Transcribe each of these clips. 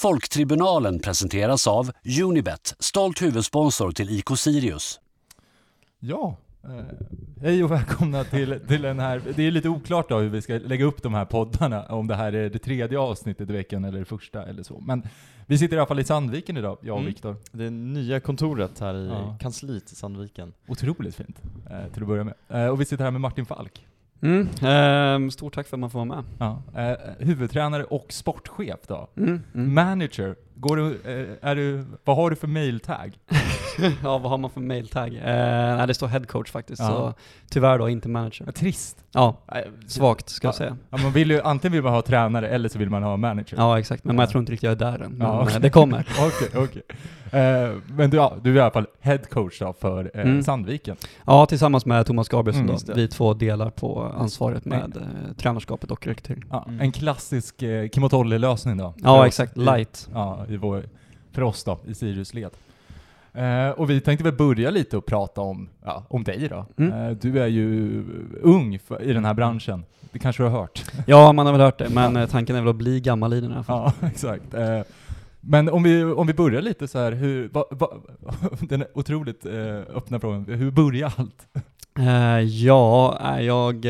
Folktribunalen presenteras av Unibet, stolt huvudsponsor till IK Sirius. Ja, eh, hej och välkomna till, till den här, det är lite oklart då hur vi ska lägga upp de här poddarna, om det här är det tredje avsnittet i veckan eller det första eller så. Men vi sitter i alla fall i Sandviken idag, jag och Mm. Viktor. Det nya kontoret här i Ja. kansliet i Sandviken. Otroligt fint, eh, till att börja med. Eh, och vi sitter här med Martin Falk. Mm, ehm, stort tack för att man får vara med. Ja, eh, huvudtränare och sportchef då. Mm, mm. Manager, går du, eh, är du, vad har du för mailtag? ja, vad har man för mailtag? Eh, nej, det står head coach faktiskt, Ja. så tyvärr då inte manager. Ja, Trist. Ja, Eh, svagt ska jag Ja. säga. Ja, man vill ju, antingen vill man ha tränare eller så vill man ha manager. Ja, exakt. Men Ja. jag tror inte riktigt jag är där än. Men Ja, eh, okej. det kommer. Okej, okej. Eh, men du, ja, du är i alla fall head coach då för eh, Mm. Sandviken. Ja, tillsammans med Thomas Gabrielsson Mm, då. Vi två delar på ansvaret Nej. med eh, tränarskapet och rekrytering. Ja, Mm. En klassisk eh, Kim och Tolle-lösning då. Ja, exakt. Light. Ja, i vår, för oss då, i Sirius led. Eh, och vi tänkte väl börja lite och prata om, ja, om dig då. Mm. Eh, du är ju ung för, i den här branschen. Det kanske du har hört? Ja, man har väl hört det, men eh, tanken är väl att bli gammal i den alla fall. Ja, exakt. Men om vi, om vi börjar lite så här, hur, va, va, den otroligt öppna frågan, hur börjar allt? Ja, jag...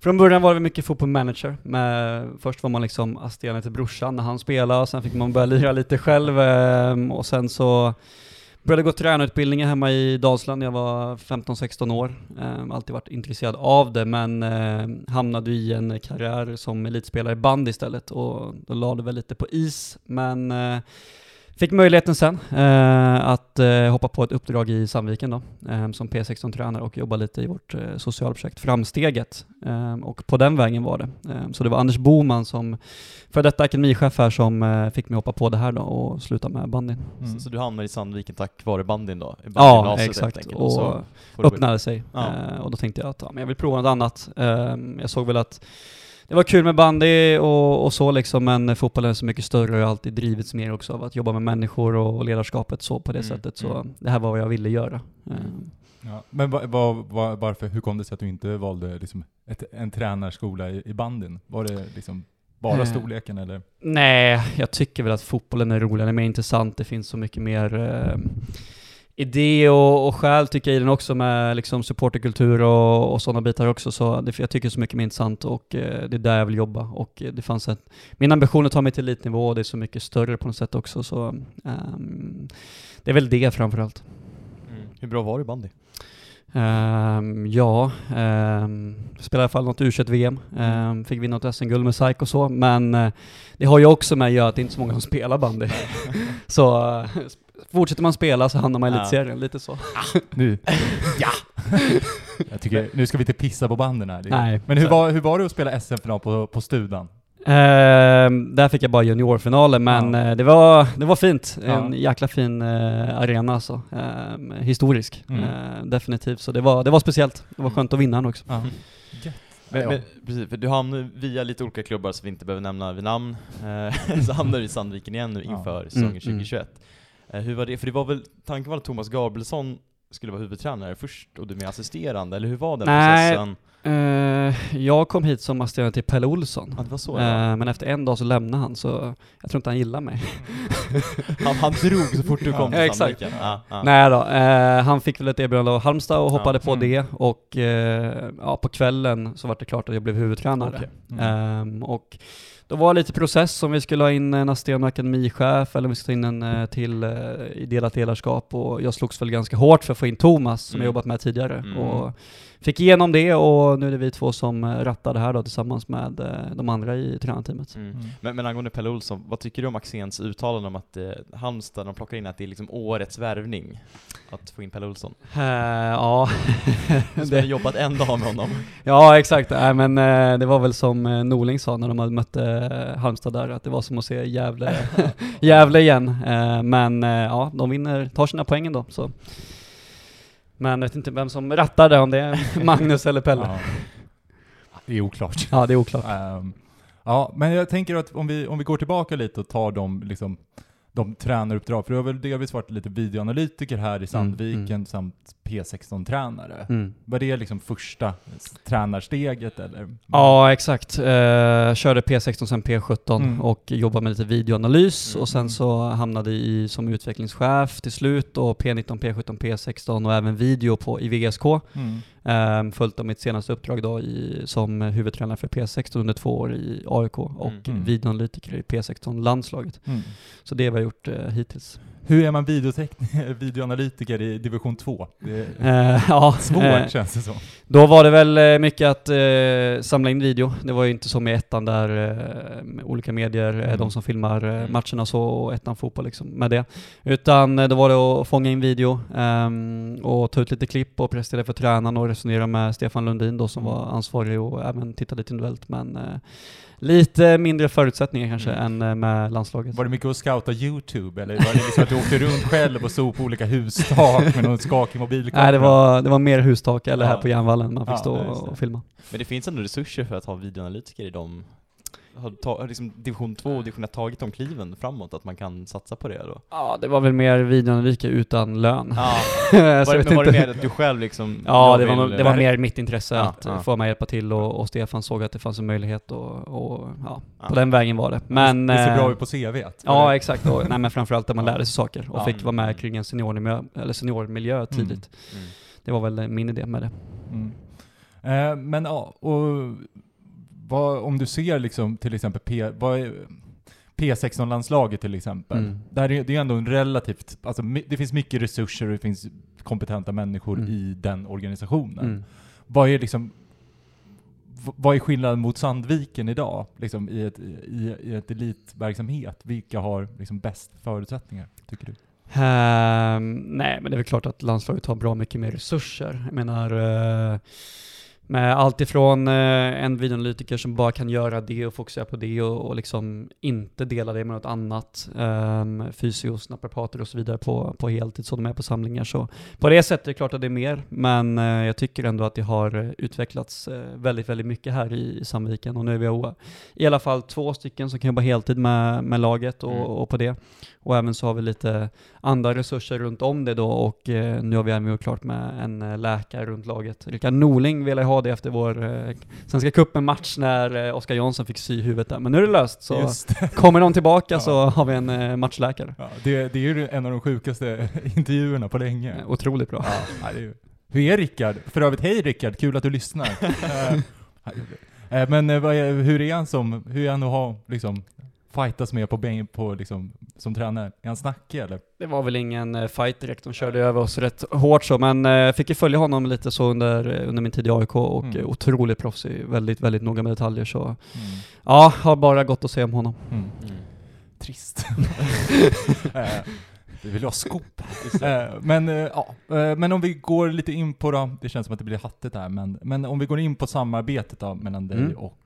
Från början var det mycket fotboll manager. Med, först var man liksom assisterande till brorsan när han spelade, sen fick man börja lira lite själv ehm, och sen så började gå tränarutbildningen hemma i Dalsland när jag var 15-16 år. Ehm, alltid varit intresserad av det, men ehm, hamnade i en karriär som elitspelare i band istället och då la det väl lite på is. Men eh, Fick möjligheten sen eh, att eh, hoppa på ett uppdrag i Sandviken då, eh, som P16-tränare och jobba lite i vårt eh, socialprojekt Framsteget. Eh, och på den vägen var det. Eh, så det var Anders Boman som, för detta akademichef här, som eh, fick mig hoppa på det här då och sluta med bandyn. Mm. Så, så du hamnar i Sandviken tack vare bandyn då? I Ja, exakt. enkelt, Och så öppnade sig. Ja. Eh, och då tänkte jag att ja, men jag vill prova något annat. Eh, jag såg väl att det var kul med bandy och, och så liksom, men fotbollen är så mycket större och jag har alltid drivits mer också av att jobba med människor och, och ledarskapet så på det Mm, sättet. Så mm. det här var vad jag ville göra. Eh, Ja. Men va, va, va, varför, hur kom det sig att du inte valde liksom ett, en tränarskola i, i bandyn? Var det liksom bara storleken eller? Nej, jag tycker väl att fotbollen är roligare, den är mer intressant, det finns så mycket mer eh, idé och, och själ tycker jag i den också med liksom supporterkultur och, och sådana bitar också. Så det, jag tycker så mycket mer intressant och eh, det är där jag vill jobba. Och eh, det fanns ett, min ambition är att ta mig till elitnivå och det är så mycket större på något sätt också. Så ehm, det är väl det framförallt. Mm. Hur bra var du i bandy? Um, ja, um, spelade i alla fall något U21-VM. Um, fick vinna något SM-guld med SAIK och så, men eh, det har ju också med att göra att det inte är så många som spelar bandy. så eh, fortsätter man spela så hamnar man i Ja. elitserien, lite så. Nu? ja! Jag tycker, nu ska vi inte pissa på banden här. Nej. Men hur var, hur var det att spela SM-final på, på Studan? Ehm, där fick jag bara juniorfinalen, men Ja. eh, det, var, det var fint. Ja. En jäkla fin eh, arena alltså. Ehm, historisk, Mm. eh, definitivt. Så det var, det var speciellt. Det var skönt att vinna den också. Ja. Men, Ja. men, precis, för du hamnar via lite olika klubbar som vi inte behöver nämna vid namn, eh, så hamnar du i Sandviken igen nu Ja. inför säsongen Mm, mm. 2021. Eh, hur var det? För det var väl, tanken var att Thomas Gabrielsson skulle vara huvudtränare först och du med assisterande, eller hur var den Nej. processen? Eh, jag kom hit som assisterande till Pelle Olsson. Ja, det var så var. Eh, men efter en dag så lämnade han, så jag tror inte han gillar mig. han, han drog så fort du kom Ja, till exakt. Ja, ja. Nej då, eh, han fick väl ett erbjudande av Halmstad och hoppade Ja. på Mm. det och eh, ja, på kvällen så var det klart att jag blev huvudtränare. Okej. Mm. Ehm, och då var det lite process om vi skulle ha in en assisterande akademichef eller om vi skulle ta in en eh, till eh, i delat ledarskap och jag slogs väl ganska hårt för att få in Thomas som Mm. jag jobbat med tidigare Mm. och fick igenom det och nu är det vi två som eh, rattar det här då tillsammans med eh, de andra i tränarteamet. Mm. Mm. Men, men angående Pelle Olsson, vad tycker du om Axéns uttalande om att eh, Halmstad, de plockar in att det är liksom årets värvning? Att få in Pelle Olsson? Eh, ja. Du skulle ha jobbat en dag med honom. Ja, exakt. Nej, men eh, det var väl som eh, Norling sa när de hade mött eh, Halmstad där, att det var som att se Gävle, Gävle igen. Eh, men eh, ja, de vinner, tar sina poäng ändå. Så. Men jag vet inte vem som rattar det, om det är Magnus eller Pelle. Ja, Ja. Det är oklart. det är oklart. Ehm, ja, men jag tänker att om vi, om vi går tillbaka lite och tar de, liksom, de tränaruppdrag, för du har väl delvis varit lite videoanalytiker här i Sandviken mm. samt P16-tränare. Mm. Var det liksom första tränarsteget eller? Ja, exakt. Eh, körde P16 sen P17 Mm. och jobbade med lite videoanalys Mm. och sen så hamnade i som utvecklingschef till slut och P19, P17, P16 och även video på i VSK. Mm. Eh, följt av mitt senaste uppdrag då i, som huvudtränare för P16 under två år i AIK och Mm. videoanalytiker i P16-landslaget. Mm. Så det har vi gjort eh, hittills. Hur är man videoanalytiker i division 2? Det är Eh, ja, svårt eh, känns det som. Då var det väl eh, mycket att eh, samla in video. Det var ju inte som i ettan där eh, med olika medier, eh, Mm. de som filmar Mm. matcherna så, och ettan fotboll liksom med det. Utan då var det att fånga in video ehm, och ta ut lite klipp och prestera för tränaren och resonera med Stefan Lundin då som Mm. var ansvarig och även titta lite individuellt men lite mindre förutsättningar kanske Mm. än eh, med landslaget. Var det mycket att scouta YouTube eller var det liksom att du åkte runt själv och stod på olika hustak med någon skakig mobilkamera? Nej det var, det var mer hustak eller här Ja. på järnvallen man fick Ja, stå och filma. Men det finns ändå resurser för att ha videoanalytiker i de har, ta, har liksom division 2 och division 1 tagit de kliven framåt, att man kan satsa på det då? Ja, det var väl mer videoanalytiker utan lön. Ja, Så var det, var det inte. mer att du själv liksom Ja, det var, det var mer mitt intresse Ja, att ja. få mig hjälpa till och, och Stefan såg att det fanns en möjlighet och, och ja, Ja. på den vägen var det. Men... det ser bra eh, ut på CVt. Ja, exakt. Och, nej, men framförallt där man lärde sig saker och Ja. fick vara med kring en seniormiljö, eller seniormiljö tidigt. Mm. Det var väl min idé med det. Mm. Eh, men ja, och vad, om du ser liksom till exempel P, vad är, P16-landslaget till exempel. Mm. Där är, det är ändå en relativt, alltså det finns mycket resurser och det finns kompetenta människor Mm. i den organisationen. Mm. Vad är liksom vad är skillnaden mot Sandviken idag? Liksom i, ett, i, i ett elitverksamhet? Vilka har liksom bäst förutsättningar, tycker du? Ehm, nej, men det är väl klart att landslaget har bra mycket mer resurser. Jag menar, eh, med allt ifrån eh, en videoanalytiker som bara kan göra det och fokusera på det och, och liksom inte dela det med något annat. Um, fysios, naprapater och så vidare på, på heltid så de är på samlingar. Så på det sättet är det klart att det är mer, men eh, jag tycker ändå att det har eh, utvecklats eh, väldigt, väldigt mycket här i, i Sandviken och nu är vi i alla fall två stycken som kan jobba heltid med, med laget och, Mm. och på det. Och även så har vi lite andra resurser runt om det då och eh, nu har vi även gjort klart med en eh, läkare runt laget. Rickard Norling ville ha det efter vår eh, Svenska cupen-match när eh, Oskar Jansson fick sy huvudet där. Men nu är det löst, så kommer de tillbaka Ja. så har vi en eh, matchläkare. Ja, det, det är ju en av de sjukaste intervjuerna på länge. Otroligt bra. Ja, är Hur är Rickard? För övrigt, hej Rickard, kul att du lyssnar. Men är, hur är han som, hur är han att ha, liksom, fightas med på, på liksom, som tränare? Är han snackig eller? Det var väl ingen eh, fight direkt, de körde över oss rätt hårt så, men eh, fick ju följa honom lite så under, eh, under min tid i AIK och Mm. otroligt proffsig, väldigt, väldigt noga med detaljer så Mm. ja, har bara gott att säga om honom. Mm. Mm. Trist. Vi vill ha skop. Men, ja, men om vi går lite in på då, det känns som att det blir hattigt här, men, men om vi går in på samarbetet då mellan dig Mm. och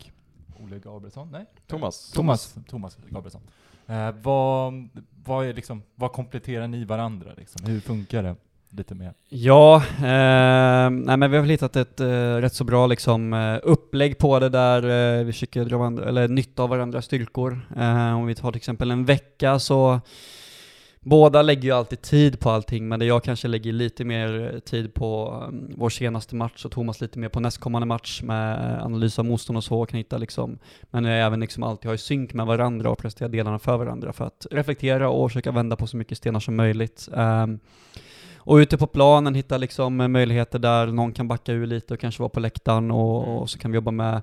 Ole Gabrielsson? Nej? Thomas. Thomas, Thomas Gabrielsson. Eh, vad, vad, är liksom, vad kompletterar ni varandra liksom? Hur funkar det? Lite mer. Ja, eh, nej men vi har väl hittat ett eh, rätt så bra liksom, eh, upplägg på det där eh, vi försöker dra varandra, eller nytta av varandras styrkor. Eh, om vi tar till exempel en vecka så Båda lägger ju alltid tid på allting, men det jag kanske lägger lite mer eh, tid på um, vår senaste match och Thomas lite mer på nästkommande match med eh, analys av motstånd och så, och kan hitta liksom, men jag även liksom alltid ha i synk med varandra och prestera delarna för varandra för att reflektera och försöka vända på så mycket stenar som möjligt. Ehm, och ute på planen hitta liksom eh, möjligheter där någon kan backa ur lite och kanske vara på läktaren och, och så kan vi jobba med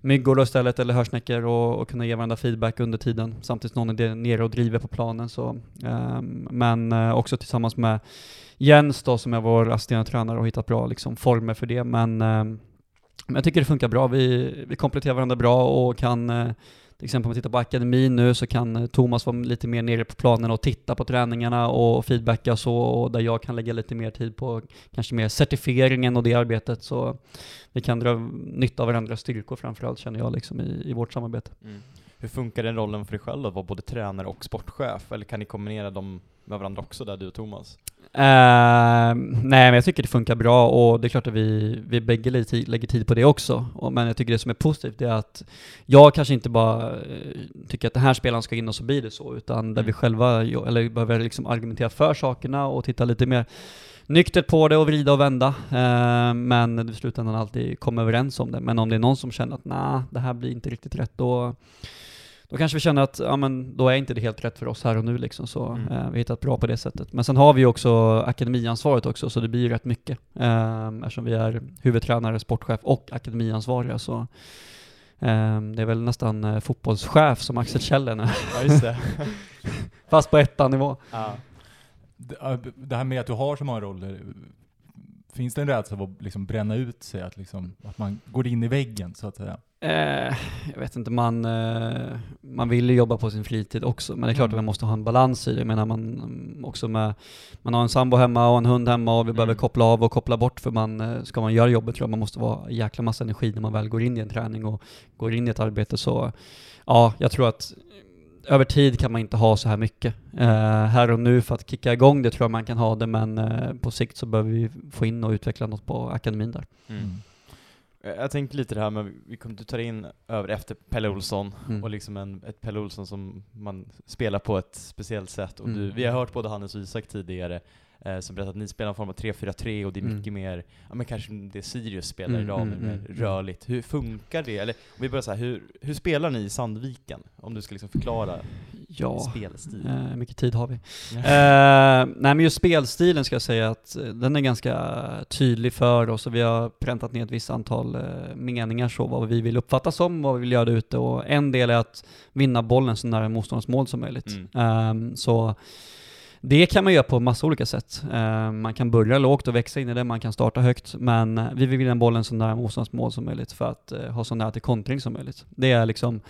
myggor då istället eller hörsnäckor och, och kunna ge varandra feedback under tiden samtidigt som någon är nere och driver på planen. Så, ehm, men eh, också tillsammans med Jens då som är vår assisterande tränare och hittat bra liksom, former för det. Men, men jag tycker det funkar bra. Vi, vi kompletterar varandra bra och kan eh, till exempel om vi tittar på akademin nu så kan eh, Thomas vara lite mer nere på planen och titta på träningarna och feedbacka och så, och där jag kan lägga lite mer tid på kanske mer certifieringen och det arbetet. Så vi kan dra nytta av varandras styrkor framförallt känner jag liksom i, i vårt samarbete. Mm. Hur funkar den rollen för dig själv att vara både tränare och sportchef? Eller kan ni kombinera dem med varandra också där, du och Thomas? Eh, nej, men jag tycker det funkar bra och det är klart att vi, vi bägge lägger tid, på det också. Och, men jag tycker det som är positivt är att jag kanske inte bara eh, tycker att den här spelaren ska in och så blir det så, utan där Mm. vi själva, jo- eller behöver liksom argumentera för sakerna och titta lite mer nyktert på det och vrida och vända. Eh, men i slutändan alltid komma överens om det. Men om det är någon som känner att nej, det här blir inte riktigt rätt, då då kanske vi känner att, ja men då är inte det helt rätt för oss här och nu liksom, så Mm. eh, vi har hittat bra på det sättet. Men sen har vi ju också akademiansvaret också, så det blir ju rätt mycket. Eh, eftersom vi är huvudtränare, sportchef och akademiansvariga så eh, det är väl nästan eh, fotbollschef som Axel Kjell Ja, fast på ettan-nivå. ja. Det, äh, det här med att du har så många roller, finns det en rädsla för att liksom bränna ut sig? Att, liksom, att man går in i väggen så att säga? Eh, jag vet inte, man, eh, man vill ju jobba på sin fritid också, men det är klart Mm. att man måste ha en balans i det. Jag menar, man, mm, också med, man har en sambo hemma och en hund hemma och vi behöver Mm. koppla av och koppla bort för man, eh, ska man göra jobbet tror jag man måste vara jäkla massa energi när man väl går in i en träning och går in i ett arbete. Så ja, jag tror att över tid kan man inte ha så här mycket. Eh, här och nu för att kicka igång det tror jag man kan ha det, men eh, på sikt så behöver vi få in och utveckla något på akademin där. Mm. Jag tänkte lite det här med, vi kommer du tar in över efter Pelle Olsson, Mm. och liksom en, ett Pelle Olsson som man spelar på ett speciellt sätt. Och du, Mm. vi har hört både Hannes och Isak tidigare, eh, som berättat att ni spelar en form av 3-4-3 och det är Mm. mycket mer, ja men kanske det Sirius spelar Mm, idag, mm, mer mm, rörligt. Hur funkar det? Eller om vi börjar så här, hur, hur spelar ni i Sandviken? Om du ska liksom förklara Ja, spelstil. Eh, mycket tid har vi. Eh, nej men just spelstilen ska jag säga att eh, den är ganska tydlig för oss och vi har präntat ner ett visst antal eh, meningar så vad vi vill uppfatta som, vad vi vill göra där ute och en del är att vinna bollen så nära motståndarens mål som möjligt. Mm. Eh, så det kan man göra på massa olika sätt. Eh, man kan börja lågt och växa in i det, man kan starta högt, men vi vill vinna bollen så nära motståndarens mål som möjligt för att eh, ha så nära till kontring som möjligt. Det är liksom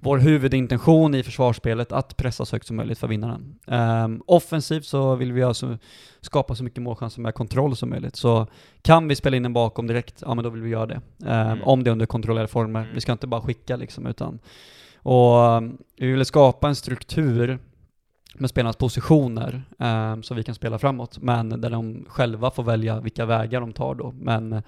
vår huvudintention i försvarsspelet, att pressa så högt som möjligt för att vinna den. Ehm, offensivt så vill vi alltså skapa så mycket målchanser med kontroll som möjligt. Så kan vi spela in den bakom direkt, ja men då vill vi göra det. Ehm, Mm. Om det är under kontrollerade former. Mm. Vi ska inte bara skicka liksom, utan... Och vi vill skapa en struktur med spelarnas positioner ehm, så vi kan spela framåt, men där de själva får välja vilka vägar de tar då. Men eh,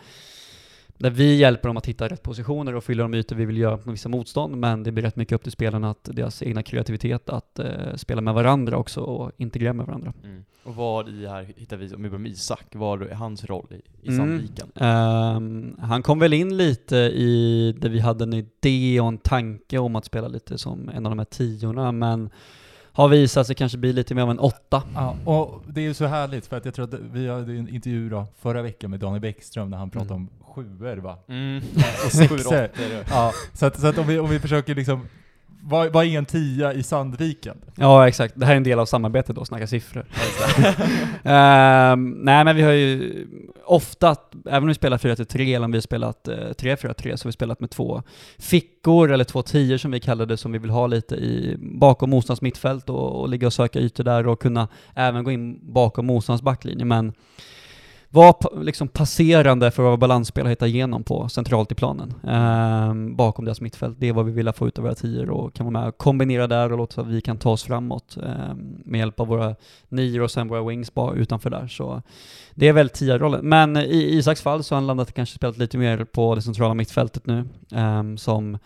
där vi hjälper dem att hitta rätt positioner och fylla de ytor vi vill göra på vissa motstånd, men det blir rätt mycket upp till spelarna att deras egna kreativitet att eh, spela med varandra också och integrera med varandra. Mm. Och vad i här hittar vi, om vi börjar med Isak, vad är hans roll i, i Mm. Sandviken? Ehm, han kom väl in lite i där vi hade en idé och en tanke om att spela lite som en av de här tiorna, men har visat sig kanske bli lite mer av en åtta. Ja, och det är ju så härligt för att jag tror att vi hade en intervju då, förra veckan med Daniel Bäckström när han pratade Mm. om sjuor va? Mm. Och Sju, sexor. Ja, så att, så att om, vi, om vi försöker liksom, vad, vad är en tia i Sandviken? Ja, exakt. Det här är en del av samarbetet då, snacka siffror. Ehm, nej, men vi har ju ofta, även om vi spelar 4-3 eller om vi har spelat eh, 3-4-3, så har vi spelat med två fickor, eller två tior som vi kallar det, som vi vill ha lite i, bakom motståndarens mittfält och, och ligga och söka ytor där och kunna även gå in bakom motståndarens backlinje. Men var liksom passerande för våra balansspelare hittar hitta igenom på centralt i planen. eh, bakom deras mittfält. Det är vad vi vill få ut av våra tior och kan vara med och kombinera där och låta så att vi kan ta oss framåt eh, med hjälp av våra nior och sen våra wings bara utanför där. Så det är väl tia-rollen. Men i Isaks fall så har han landat kanske spelat lite mer på det centrala mittfältet nu eh, som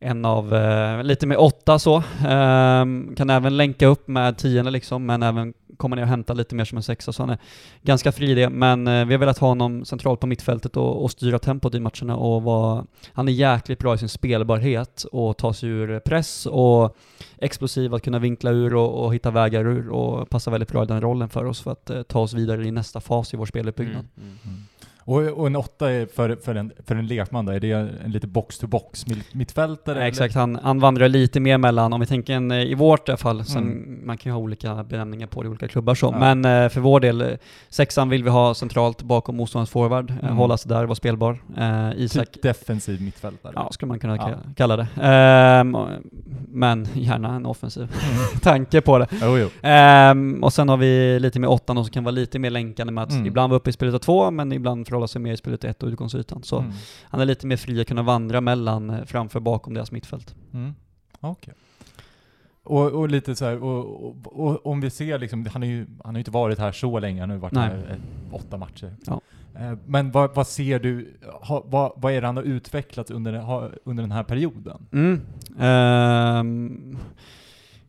en av, eh, lite mer åtta så. Eh, kan även länka upp med tiorna liksom, men även komma ner och hämta lite mer som en sexa, så han är ganska fri i det. Men eh, vi har velat ha honom centralt på mittfältet och, och styra tempot i matcherna och var, han är jäkligt bra i sin spelbarhet och ta sig ur press och explosiv att kunna vinkla ur och, och hitta vägar ur och passar väldigt bra i den rollen för oss för att eh, ta oss vidare i nästa fas i vår speluppbyggnad. Mm. Mm. mm. Och, och en åtta är för, för, en, för en lekman då, är det en lite box-to-box mitt- mittfältare? Nej, exakt, han, han vandrar lite mer mellan, om vi tänker en, eh, i vårt fall, sen Mm. man kan ju ha olika benämningar på det i olika klubbar så, Ja. men eh, för vår del, eh, sexan vill vi ha centralt bakom motståndarens forward, eh, Mm. hålla sig där, vara spelbar. Eh, Isak, Typ defensiv mittfältare? ja, skulle man kunna Ja. ka- kalla det. Och- men gärna en offensiv tanke på det. Jo, jo. Ehm, och sen har vi lite mer åttan och som kan vara lite mer länkande med att Mm. ibland vara uppe i spelet av två, men ibland förhålla sig mer i spelet ett och utgångsytan. Så Mm. han är lite mer fri att kunna vandra mellan, eh, framför, bakom deras mittfält. Mm. Okej. Och, och lite så här, och, och, och om vi ser liksom, han, är ju, han har inte varit här så länge, han har ju varit Nej. här eh, åtta matcher. Ja. Eh, Men vad, vad ser du, ha, vad, vad är det han har utvecklat under, ha, under den här perioden? Mm. Ehm,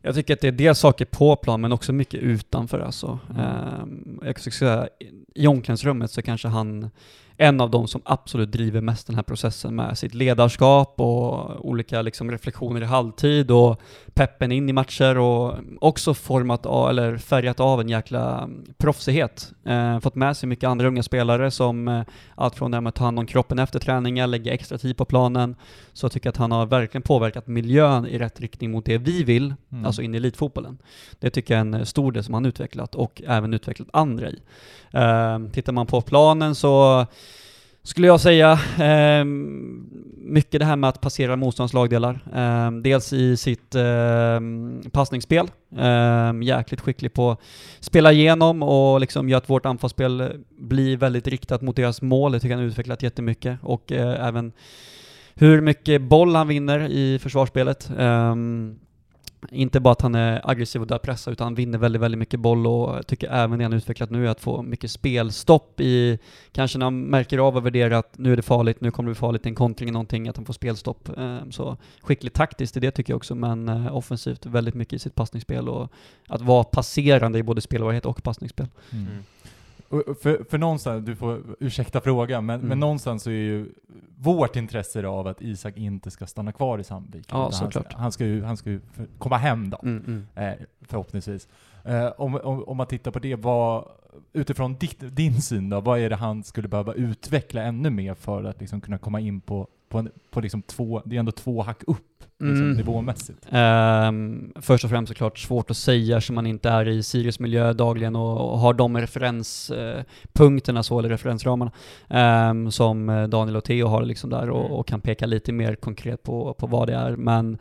Jag tycker att det är dels saker på plan, men också mycket utanför alltså. Mm. Ehm, jag skulle säga, i omklädningsrummet så kanske han en av de som absolut driver mest den här processen med sitt ledarskap och olika liksom reflektioner i halvtid och peppen in i matcher och också format av, eller färgat av en jäkla proffsighet. Eh, fått med sig mycket andra unga spelare som eh, allt från det här med att ta hand om kroppen efter träningar, lägga extra tid på planen. Så jag tycker att han har verkligen påverkat miljön i rätt riktning mot det vi vill, Mm. alltså in i elitfotbollen. Det tycker jag är en stor del som han utvecklat och även utvecklat andra i. Eh, tittar man på planen så skulle jag säga eh, mycket det här med att passera motståndets lagdelar. Eh, dels i sitt eh, passningsspel, eh, jäkligt skicklig på att spela igenom och liksom göra att vårt anfallsspel blir väldigt riktat mot deras mål. Det tycker jag han har utvecklat jättemycket och eh, även hur mycket boll han vinner i försvarsspelet. Ehm, inte bara att han är aggressiv och där pressar, utan han vinner väldigt, väldigt mycket boll och jag tycker även det han utvecklat nu är att få mycket spelstopp i, kanske när han märker av och värderar att nu är det farligt, nu kommer det bli farligt i en kontring eller någonting, att han får spelstopp. Ehm, Så skickligt taktiskt i det tycker jag också, men eh, offensivt väldigt mycket i sitt passningsspel och att vara passerande i både spelvarighet och passningsspel. Mm. För, för någonstans, du får ursäkta frågan, men, Mm. men någonstans så är ju vårt intresse av att Isak inte ska stanna kvar i Sandviken. Ja, han, han ska ju, han ska ju komma hem då, Mm, mm. eh, förhoppningsvis. Eh, om, om, om man tittar på det, vad, utifrån ditt, din syn då, vad är det han skulle behöva utveckla ännu mer för att liksom kunna komma in på, på, en, på liksom två, det är ändå två hack upp liksom, Mm. nivåmässigt? Ehm, först och främst såklart svårt att säga som man inte är i Sirius miljö dagligen och, och har de referenspunkterna så, eller referensramarna, ehm, som eh, Daniel och Theo har liksom där och, Mm. och kan peka lite mer konkret på, på vad det är. Men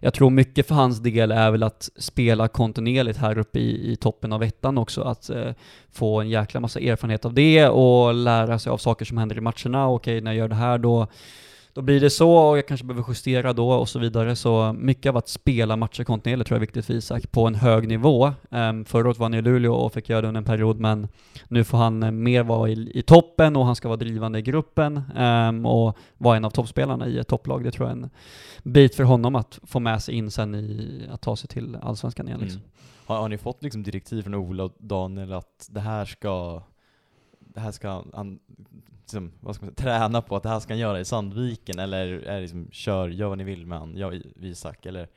jag tror mycket för hans del är väl att spela kontinuerligt här uppe i, i toppen av ettan också, att eh, få en jäkla massa erfarenhet av det och lära sig av saker som händer i matcherna. Okej, när jag gör det här då då blir det så och jag kanske behöver justera då och så vidare. Så mycket av att spela matcher kontinuerligt tror jag är viktigt för Isak på en hög nivå. Um, förra året var han i Luleå och fick göra det under en period men nu får han eh, mer vara i, i toppen och han ska vara drivande i gruppen um, och vara en av toppspelarna i ett topplag. Det tror jag är en bit för honom att få med sig in sen i att ta sig till Allsvenskan igen. Liksom. Mm. Har, har ni fått liksom direktiv från Ola och Daniel att det här ska, det här ska han, liksom, vad ska man säga, träna på att det här ska han göra i Sandviken eller är det liksom kör, gör vad ni vill med han, jag Isak eller?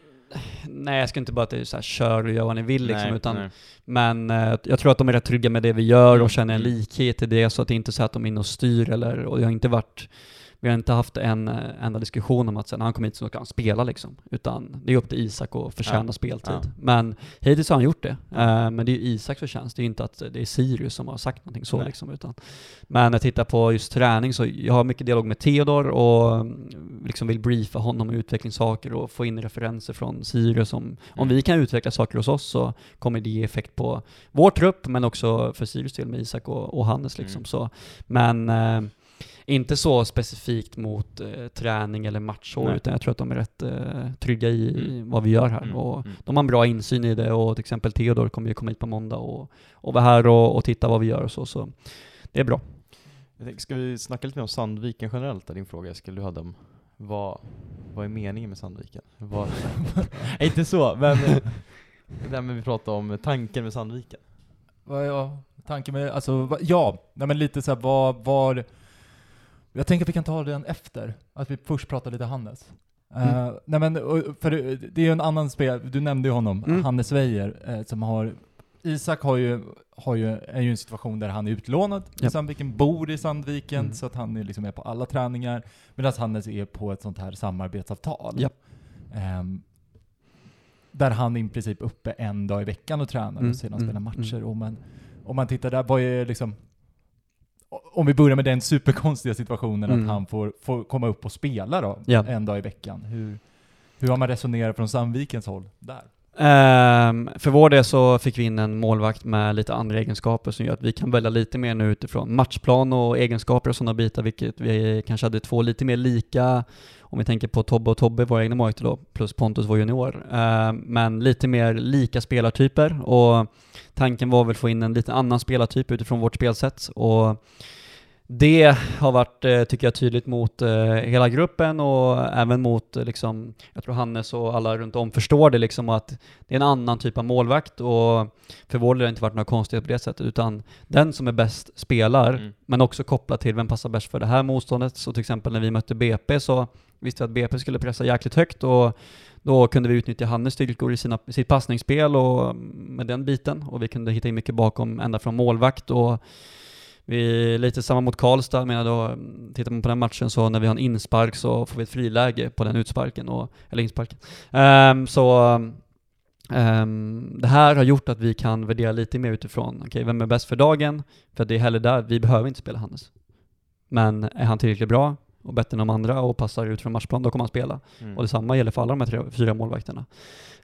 Nej, jag ska inte bara att det är så här, kör och gör vad ni vill liksom, Nej, utan nej. Men eh, jag tror att de är rätt trygga med det vi gör Mm, och känner en mm. likhet i det, så att det inte är så att de är inne och styr eller, och det har inte varit, vi har inte haft en eh, enda diskussion om att sen när han kommer hit så ska han spela liksom, utan det är upp till Isak att förtjäna Ja, speltid. ja. Men hittills har han gjort det. Eh, men det är ju Isaks förtjänst, det är ju inte att det är Sirius som har sagt någonting så Nej. liksom, utan men när jag tittar på just träning så jag har mycket dialog med Theodor och mm, liksom vill briefa honom med utvecklingssaker och få in referenser från Sirius om, om Mm. vi kan utveckla saker hos oss så kommer det ge effekt på vår trupp, men också för Sirius del med Isak och, och Hannes liksom. Mm. Så, men eh, inte så specifikt mot eh, träning eller match så, Nej. utan jag tror att de är rätt eh, trygga i, Mm. vad vi gör här. Mm, Och mm. de har en bra insyn i det och till exempel Theodor kommer ju komma hit på måndag och, och vara här och, och titta vad vi gör och så, så det är bra. Jag tänker, ska vi snacka lite mer om Sandviken generellt, där din fråga Eskil, du hade om vad, vad är meningen med Sandviken? Vad, Nej, inte så, men det där med vi pratade om tanken med Sandviken. Är tanken med, alltså, ja, nej men lite såhär vad, var, jag tänker att vi kan ta den efter, att vi först pratar lite Hannes. Mm. Eh, nej men, och- för det är ju en annan spel, du nämnde ju honom, Mm. Hannes Weijer, eh, som har, Isak har ju, har ju, är ju en situation där han är utlånad i Japp. Sandviken, bor i Sandviken, Mm. så att han är liksom med på alla träningar, medan Hannes är på ett sånt här samarbetsavtal. Japp. Ehm, där han i princip uppe en dag i veckan och tränar Mm, och sedan mm, spelar matcher. mm. Om, man, om man tittar där, vad är liksom... Om vi börjar med den superkonstiga situationen Mm. att han får, får komma upp och spela då, Ja. en dag i veckan. Hur, hur har man resonerat från Sandvikens håll där? Um, för vår del så fick vi in en målvakt med lite andra egenskaper som gör att vi kan välja lite mer nu utifrån matchplan och egenskaper och sådana bitar, vilket vi kanske hade två lite mer lika, om vi tänker på Tobbe och Tobbe, våra egna målvakter då, plus Pontus vår junior. Ehm, men lite mer lika spelartyper och tanken var väl att få in en lite annan spelartyp utifrån vårt spelsätt och det har varit, eh, tycker jag, tydligt mot eh, hela gruppen och även mot, eh, liksom, jag tror Hannes och alla runt om förstår det liksom att det är en annan typ av målvakt och för vår del har det inte varit några konstigheter på det sättet utan den som är bäst spelar, Mm. men också kopplat till vem passar bäst för det här motståndet. Så till exempel när vi mötte BP så visste vi att BP skulle pressa jäkligt högt och då kunde vi utnyttja Hannes styrkor i sina, sitt passningsspel och mm, med den biten och vi kunde hitta in mycket bakom ända från målvakt och vi, lite samma mot Karlstad, men då tittar man på den matchen så när vi har en inspark så får vi ett friläge på den utsparken, och, eller insparken. Um, så um, det här har gjort att vi kan värdera lite mer utifrån, okej, vem är bäst för dagen? För det är heller där, vi behöver inte spela Hannes. Men är han tillräckligt bra och bättre än de andra och passar ut från matchplan, då kommer han spela. Mm. Och detsamma gäller för alla de här tre, fyra målvakterna.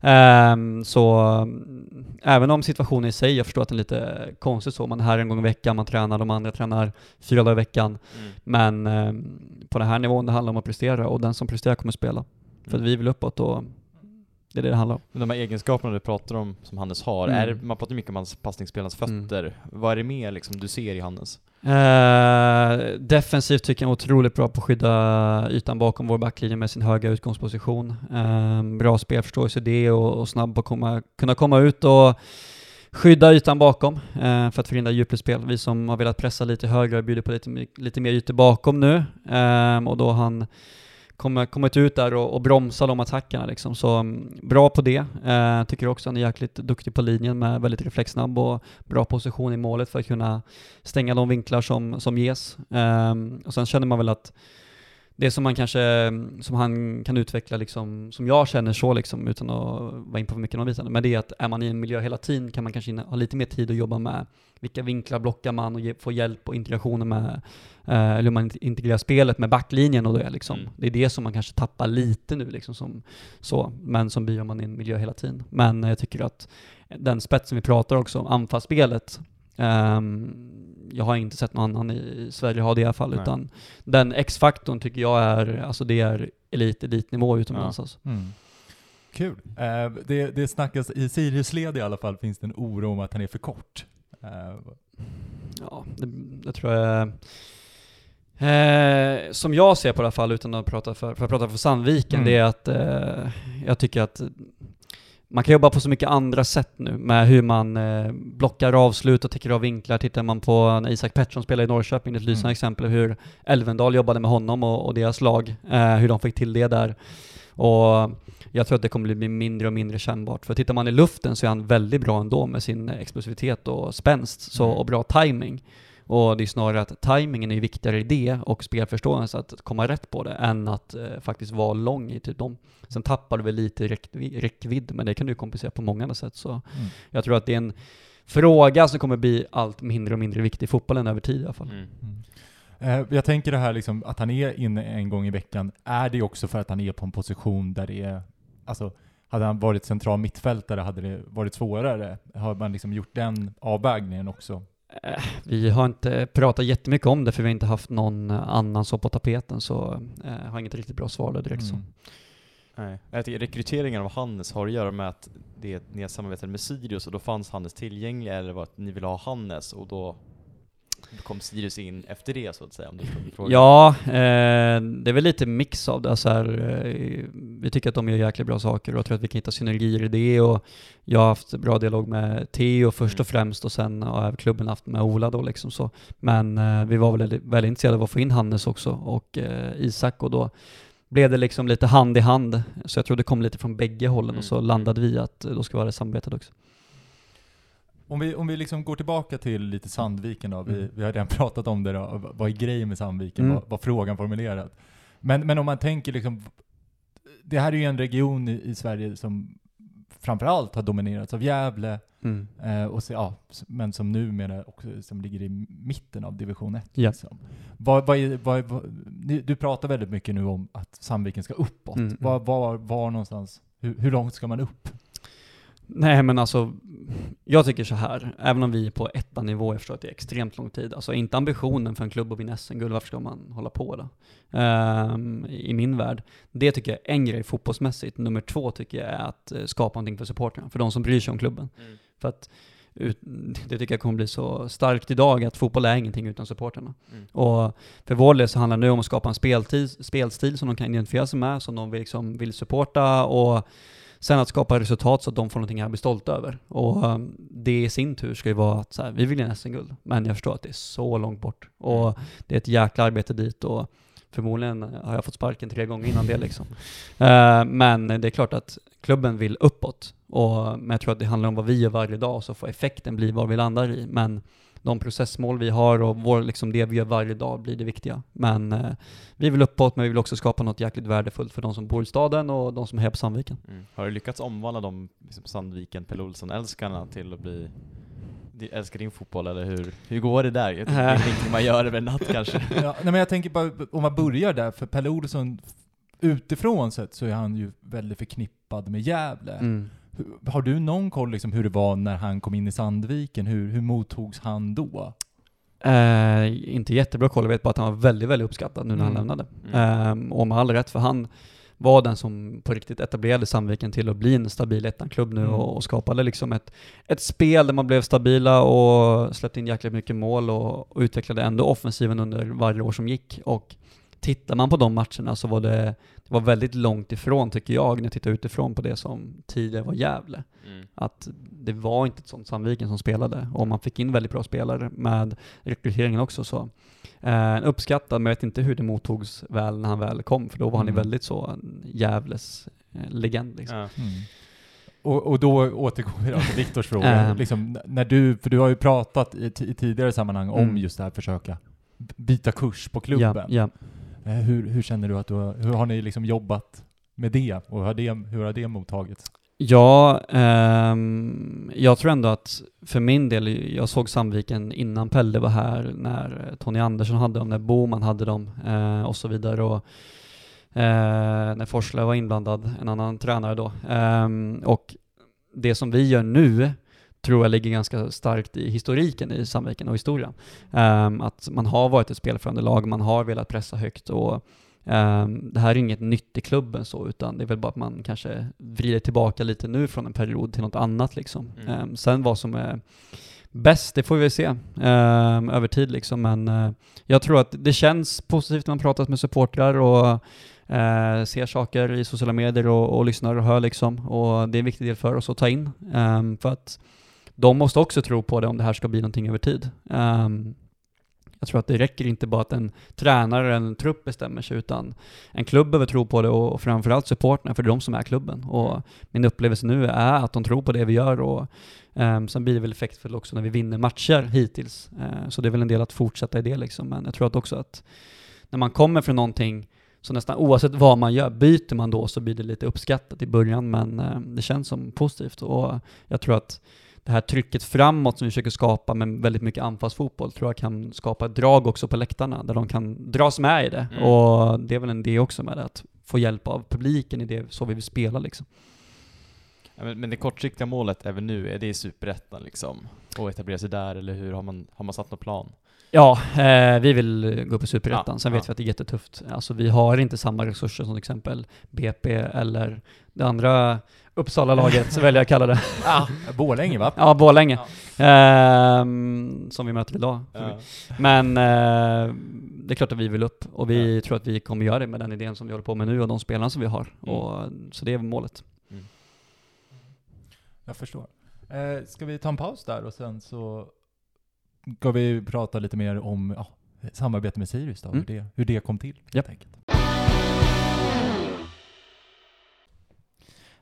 Ehm, så mm, även om situationen i sig, jag förstår att den är lite konstig så, man är här en gång i veckan, man tränar, de andra tränar fyra dagar i veckan. Mm. Men ehm, på den här nivån, det handlar om att prestera och den som presterar kommer spela. För att Mm. vi vill uppåt och det är det det handlar om. Men de här egenskaperna du pratar om, som Hannes har, Mm. är, man pratar mycket om hans passningsspelarens Mm. fötter. Vad är det mer liksom, du ser i Hannes? Eh, defensivt tycker jag han är otroligt bra på att skydda ytan bakom vår backlinje med sin höga utgångsposition. Eh, bra spelförståelse i det och, och snabb på att komma, kunna komma ut och skydda ytan bakom eh, för att förhindra djupledsspel. Vi som har velat pressa lite högre bjuder på lite, lite mer ytor bakom nu eh, och då han kommer, kommit ut där och, och bromsa de attackerna liksom. Så mm, bra på det. Eh, tycker också han är jäkligt duktig på linjen med väldigt reflexsnabb och bra position i målet för att kunna stänga de vinklar som, som ges. Ehm, och sen känner man väl att det som man kanske, som han kan utveckla liksom, som jag känner så liksom, utan att vara in på för mycket bitarna, men det är att är man i en miljö hela tiden kan man kanske ha lite mer tid att jobba med vilka vinklar blockar man och ge, få hjälp och integrationer med, eh, eller hur man int- integrerar spelet med backlinjen och det liksom. Mm. Det är det som man kanske tappar lite nu liksom som så, men som blir om man i en miljö hela tiden. Men jag tycker att den spetsen vi pratar också om, anfallsspelet, ehm, jag har inte sett någon annan i Sverige ha det i alla fall, Nej. utan den X-faktorn tycker jag är, alltså det är elit, elitnivå utomlands Ja. alltså. Mm. Kul. Eh, det, det snackas, i Sirius-led i alla fall finns det en oro om att han är för kort. Eh, Ja, det, det tror jag Eh, som jag ser på det i alla fall, utan att prata för, för att prata för Sandviken, Mm. det är att eh, jag tycker att man kan jobba på så mycket andra sätt nu med hur man eh, blockar avslut och täcker av vinklar. Tittar man på när Isak Pettersson spelade i Norrköping, det är ett lysande Mm. exempel hur Elvendal jobbade med honom och, och deras lag, eh, hur de fick till det där. Och jag tror att det kommer bli mindre och mindre kännbart. För tittar man i luften så är han väldigt bra ändå med sin explosivitet och spänst så, Mm. och bra timing. Och det är snarare att timingen är viktigare i det och spelförståelse att komma rätt på det än att eh, faktiskt vara lång i typ dem. Sen tappar du väl lite räckvi- räckvidd, men det kan du kompensera på många andra sätt. Så mm. jag tror att det är en fråga som kommer bli allt mindre och mindre viktig i fotbollen över tid i alla fall. Mm. Mm. Eh, jag tänker det här liksom, att han är inne en gång i veckan, är det också för att han är på en position där det är, alltså hade han varit central mittfältare hade det varit svårare? Har man liksom gjort den avvägningen också? Eh, Vi har inte pratat jättemycket om det för vi har inte haft någon annan så på tapeten så eh, har inget riktigt bra svar där direkt så. Mm. Nej. Jag tycker rekryteringen av Hannes har att göra med att det, ni har samarbetat med Sirius och då fanns Hannes tillgänglig eller var att ni ville ha Hannes och då kom Sirius in efter det så att säga om du fråga? Ja, eh, det är väl lite mix av det. Alltså här, eh, vi tycker att de gör jäkligt bra saker och jag tror att vi kan hitta synergier i det och jag har haft bra dialog med Theo först och Mm. främst och sen har klubben haft med Ola då liksom så. Men eh, vi var väl väldigt intresserade av att få in Hannes också och eh, Isak och då blev det liksom lite hand i hand. Så jag tror det kom lite från bägge hållen Mm. och så landade vi att eh, då ska vi ha det samarbetet också. Om vi, om vi liksom går tillbaka till lite Sandviken då, vi, Mm. vi har redan pratat om det då, vad är grejen med Sandviken, Mm. vad, frågan formulerad. Men, men om man tänker liksom, det här är ju en region i, i Sverige som framförallt har dominerats av Gävle, Mm. eh, och så, ja, men som numera också som ligger i mitten av division 1. Ja. Liksom. Vad, vad, är- vad, vad, du pratar väldigt mycket nu om att Sandviken ska uppåt. Mm, mm. Var, var, var någonstans, hur, hur långt ska man upp? Nej men alltså, jag tycker så här, även om vi är på etta nivå, jag förstår att det är extremt lång tid, alltså inte ambitionen för en klubb att vinna SM-guld, varför ska man hålla på då? Ehm, I min värld. Det tycker jag är en grej fotbollsmässigt. Nummer två tycker jag är att eh, skapa någonting för supportrarna, för de som bryr sig om klubben. Mm. För att ut, det tycker jag kommer bli så starkt idag, att fotboll är ingenting utan supporterna. Mm. Och för vår del så handlar det nu om att skapa en speltid, spelstil som de kan identifiera sig med, som de liksom vill supporta och sen att skapa resultat så att de får någonting att bli stolta över. Och um, det i sin tur ska ju vara att så här, vi vill ge SM-guld, men jag förstår att det är så långt bort. Och det är ett jäkla arbete dit och förmodligen har jag fått sparken tre gånger innan det liksom. Eh, men det är klart att klubben vill uppåt. Och, men jag tror att det handlar om vad vi gör varje dag, så får effekten bli vad vi landar i. Men de processmål vi har och vår, liksom det vi gör varje dag blir det viktiga. Men eh, vi vill uppåt, men vi vill också skapa något jäkligt värdefullt för de som bor i staden och de som är här på Sandviken. Mm. Har du lyckats omvandla de liksom, Sandviken, Pelle Olsson-älskarna till att bli de älskar din fotboll, eller hur, hur går det där? Jag tror Det är ingenting man gör över en natt kanske. Ja, nej men jag tänker bara, om man börjar där, för Pelle Olsson, utifrån sett så är han ju väldigt förknippad med Gävle. Mm. Har du någon koll liksom hur det var när han kom in i Sandviken? Hur, hur mottogs han då? Eh, inte jättebra koll, jag vet bara att han var väldigt, väldigt uppskattad nu när han Mm. lämnade. Mm. Ehm, och med all rätt, för han var den som på riktigt etablerade Sandviken till att bli en stabil ettan-klubb nu Mm. och, och skapade liksom ett, ett spel där man blev stabila och släppte in jäkligt mycket mål och, och utvecklade ändå offensiven under varje år som gick. Och tittar man på de matcherna så var det, det var väldigt långt ifrån, tycker jag, när jag tittar utifrån på det som tidigare var Gävle Mm. att det var inte ett sånt Sandviken som spelade och man fick in väldigt bra spelare med rekryteringen också så eh, uppskattad, men jag vet inte hur det mottogs väl när han väl kom för då var han ju Mm. väldigt så en Gävles eh, legend liksom. Ja. Mm. Och, och då återgår vi till Viktors fråga. Ehm. liksom, när du, för du har ju pratat i, i tidigare sammanhang om Mm. just det här försöka byta kurs på Ja, klubben. ja. Eh, Eh, hur, hur känner du att du har, hur har ni liksom jobbat med det? Och hur har det, hur har det mottagits? Ja, ehm, jag tror ändå att för min del, jag såg Sandviken innan Pelle var här, när Tony Andersson hade dem, när Boman hade dem eh, och så vidare. Och, eh, när Forslöv var inblandad, en annan tränare då. Eh, och det som vi gör nu tror jag ligger ganska starkt i historiken i Sandviken och historien. Ehm, att man har varit ett spelförande lag, man har velat pressa högt och Ehm, det här är inget nytt i klubben så, utan det är väl bara att man kanske vrider tillbaka lite nu från en period till något annat liksom. Mm. Ehm, sen vad som är bäst, det får vi väl se över tid liksom, men eh, jag tror att det känns positivt när man pratat med supportrar och eh, ser saker i sociala medier och, och lyssnar och hör liksom, och det är en viktig del för oss att ta in, ehm, för att de måste också tro på det om det här ska bli någonting över tid. Um, jag tror att det räcker inte bara att en tränare eller en trupp bestämmer sig, utan en klubb behöver tro på det och framförallt supporterna, för det är de som är klubben. Och min upplevelse nu är att de tror på det vi gör och um, sen blir det väl effektfullt också när vi vinner matcher hittills. Uh, så det är väl en del att fortsätta i det liksom. Men jag tror att också att när man kommer från någonting, så nästan oavsett vad man gör, byter man då så blir det lite uppskattat i början, men uh, det känns som positivt och jag tror att det här trycket framåt som vi försöker skapa med väldigt mycket anfallsfotboll tror jag kan skapa ett drag också på läktarna där de kan dras med i det. Mm. Och det är väl en idé också med det, att få hjälp av publiken i det så vi vill spela liksom. Ja, men, men det kortsiktiga målet även nu, är det i Superettan liksom? Och etablera sig där, eller hur? Har man, har man satt någon plan? Ja, eh, vi vill gå upp i Superettan. Ja, Sen vet ja. vi att det är jättetufft. Alltså vi har inte samma resurser som till exempel BP eller det andra Uppsala-laget, så väljer jag att kalla det. Ah, Borlänge va? Ja, Borlänge. Ehm, som vi möter idag. Ja. Men eh, det är klart att vi vill upp och vi tror att vi kommer göra det med den idén som vi håller på med nu och de spelarna som vi har. Mm. Och, så det är målet. Jag förstår. Eh, ska vi ta en paus där och sen så ska vi prata lite mer om ja, samarbete med Sirius då, Mm. hur, det, hur det kom till. Helt.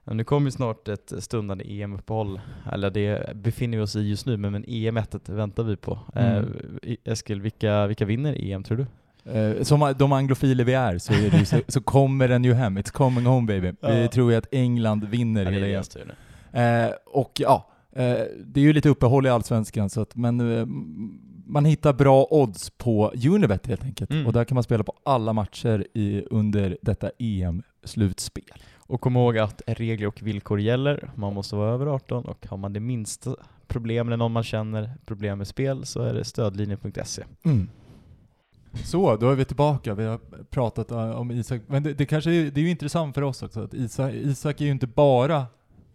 Ja, nu kommer ju snart ett stundande EM-uppehåll, eller det befinner vi oss i just nu, men, men EM1 väntar vi på. Mm. Eh, Eskil, vilka, vilka vinner EM tror du? Eh, som de anglofiler vi är så, är så, så kommer den ju hem. It's coming home baby. Vi Ja. tror ju att England vinner Ja, hela EM. Eh, och ja, eh, det är ju lite uppehåll i Allsvenskan, så att, men eh, man hittar bra odds på Unibet helt enkelt. Mm. Och där kan man spela på alla matcher i, under detta EM-slutspel. Och kom ihåg att regler och villkor gäller. Man måste vara över 18 och har man det minsta problem eller någon man känner problem med spel så är det stödlinjen.se. Så, då är vi tillbaka. Vi har pratat eh, om Isak, men det, det kanske är, det är ju intressant för oss också att Isak, Isak är ju inte bara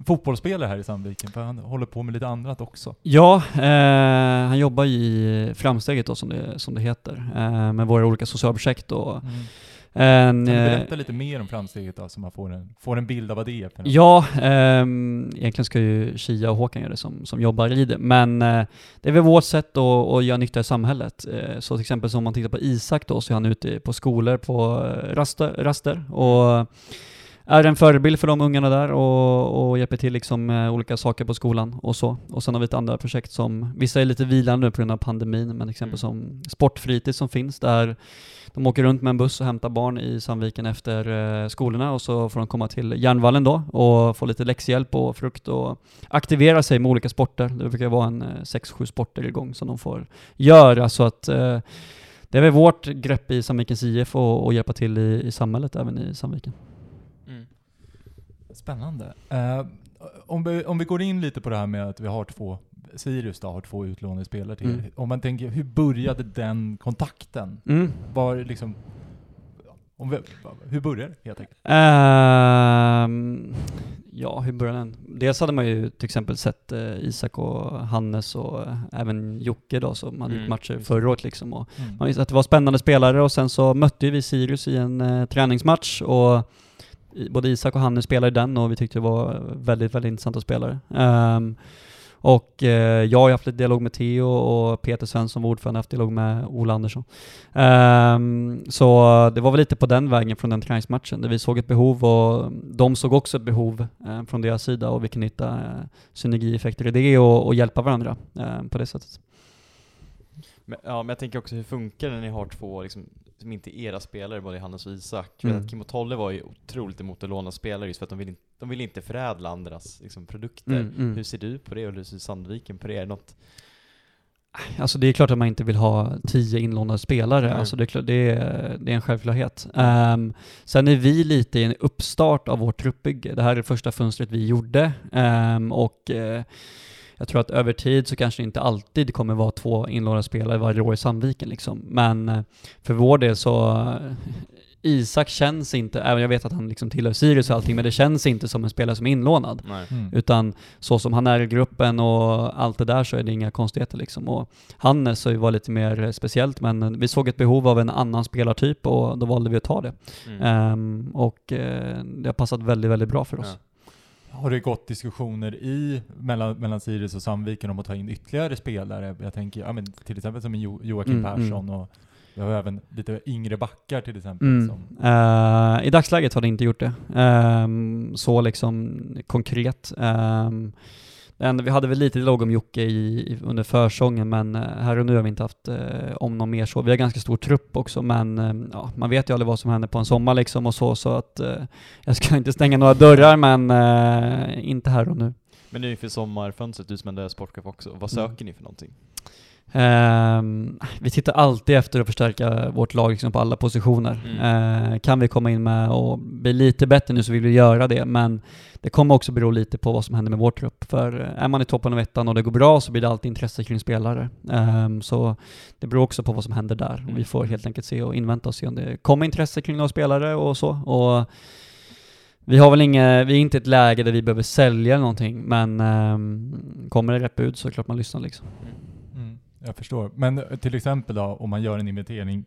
fotbollsspelare här i Sandviken, för han håller på med lite annat också. Ja, eh, han jobbar i Framsteget då som det, som det heter, eh, med våra olika socialprojekt och Mm. en, Kan du eh, berätta lite mer om framsteget då, så man får en, får en bild av vad det är? Ja, ehm, egentligen ska ju Shia och Håkan göra det som, som jobbar i det, men eh, det är väl vårt sätt att, att göra nytta i samhället. Eh, så till exempel som om man tittar på Isak då, så är han ute på skolor på eh, raster, raster och är en förebild för de ungarna där och, och hjälper till liksom med olika saker på skolan och så. Och sen har vi ett andra projekt som, vissa är lite vilande nu på grund av pandemin, men exempel som Sportfritid som finns där de åker runt med en buss och hämtar barn i Sandviken efter eh, skolorna och så får de komma till Järnvallen då och få lite läxhjälp och frukt och aktivera sig med olika sporter. Det brukar vara en eh, sex, sju sporter igång som de får göra så att eh, det är väl vårt grepp i Sandvikens IF och, och hjälpa till i, i samhället även i Sandviken. Spännande. Eh, om, vi, om vi går in lite på det här med att vi har två, Sirius då, har två utlånade spelare till. Mm. Om man tänker, hur började den kontakten? Mm. Var liksom, om vi, hur började det helt enkelt? Ehm, ja, hur började den? Dels hade man ju till exempel sett eh, Isak och Hannes och eh, även Jocke då som hade gjort Mm, matcher just förra året liksom. Och Mm. man visste att det var spännande spelare och sen så mötte vi Sirius i en eh, träningsmatch och både Isak och Hanne spelade i den och vi tyckte det var väldigt, väldigt intressanta spelare. Um, ehm, och eh, jag har ju haft lite dialog med Theo och Peter Svensson var ordförande, haft dialog med Ola Andersson. Um, så det var väl lite på den vägen från den träningsmatchen, där vi såg ett behov och de såg också ett behov eh, från deras sida och vi kan hitta eh, synergieffekter i det och, och hjälpa varandra eh, på det sättet. Men, ja, men jag tänker också hur funkar det när ni har två liksom, som inte är era spelare, både Hannes och Isak? Mm. Kim och Tolle var ju otroligt emot att låna spelare just för att de vill, inte, de vill inte förädla andras liksom, produkter. Mm, mm. Hur ser du på det och hur ser Sandviken på det? Är det något Alltså det är klart att man inte vill ha tio inlånade spelare, Nej. alltså det, är klart, det, är, det är en självklarhet. Ehm, sen är vi lite i en uppstart av vårt truppbygge. Det här är det första fönstret vi gjorde ehm, och eh, jag tror att över tid så kanske det inte alltid kommer vara två inlånade spelare varje år i Sandviken liksom. Men eh, för vår del så eh, Isak känns inte, även jag vet att han liksom tillhör Sirius och allting, men det känns inte som en spelare som är inlånad. Nej. Mm. Utan så som han är i gruppen och allt det där så är det inga konstigheter liksom. Och Hannes så var lite mer speciellt men vi såg ett behov av en annan spelartyp och då valde vi att ta det. Mm. Ehm, och eh, det har passat väldigt, väldigt bra för oss. Har det gått diskussioner i, mellan, mellan Sirius och Sandviken om att ta in ytterligare spelare? Jag tänker ja, men till exempel som jo, Joakim Mm, Persson och vi har även lite yngre backar till exempel. Mm. Eh, I dagsläget har det inte gjort det. Ehm, så liksom konkret. Um, vi hade väl lite dialog om Jocke i, i, under försången, men eh, här och nu har vi inte haft eh, om någon mer så. Vi har ganska stor trupp också, men eh, ja, man vet ju aldrig vad som händer på en sommar liksom och så, så att eh, jag ska inte stänga några dörrar, men eh, inte här och nu. Men nu inför sommarfönstret, du som ändå är sportchef också, vad Mm. söker ni för någonting? Ehm, vi tittar alltid efter att förstärka vårt lag liksom på alla positioner. Mm. Eh, kan vi komma in med och bli lite bättre nu så vill vi göra det, men det kommer också bero lite på vad som händer med vår trupp. För eh, är man i toppen av ettan och det går bra så blir det alltid intresse kring spelare. Ehm, så det beror också på vad som händer där. Och vi Mm. får helt enkelt se och invänta och se om det kommer intresse kring några spelare och så. Och vi har väl inget, vi är inte i ett läge där vi behöver sälja någonting, men ehm, kommer det rätt bud så är det klart man lyssnar liksom. mm, jag förstår. Men till exempel då, om man gör en inventering,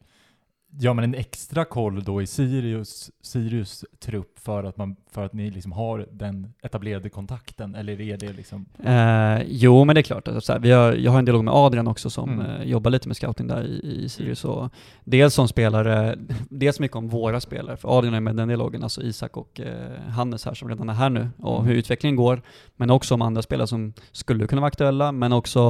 gör man en extra koll då i Sirius, Sirius trupp för att, man, för att ni liksom har den etablerade kontakten? Eller är det liksom... Eh, jo, men det är klart. Alltså, så här, vi har, jag har en dialog med Adrian också som Mm. eh, jobbar lite med scouting där i, i Sirius. Och dels som spelare, dels mycket om våra spelare, för Adrian är med den dialogen, alltså Isak och eh, Hannes här som redan är här nu, och Mm. hur utvecklingen går. Men också om andra spelare som skulle kunna vara aktuella, men också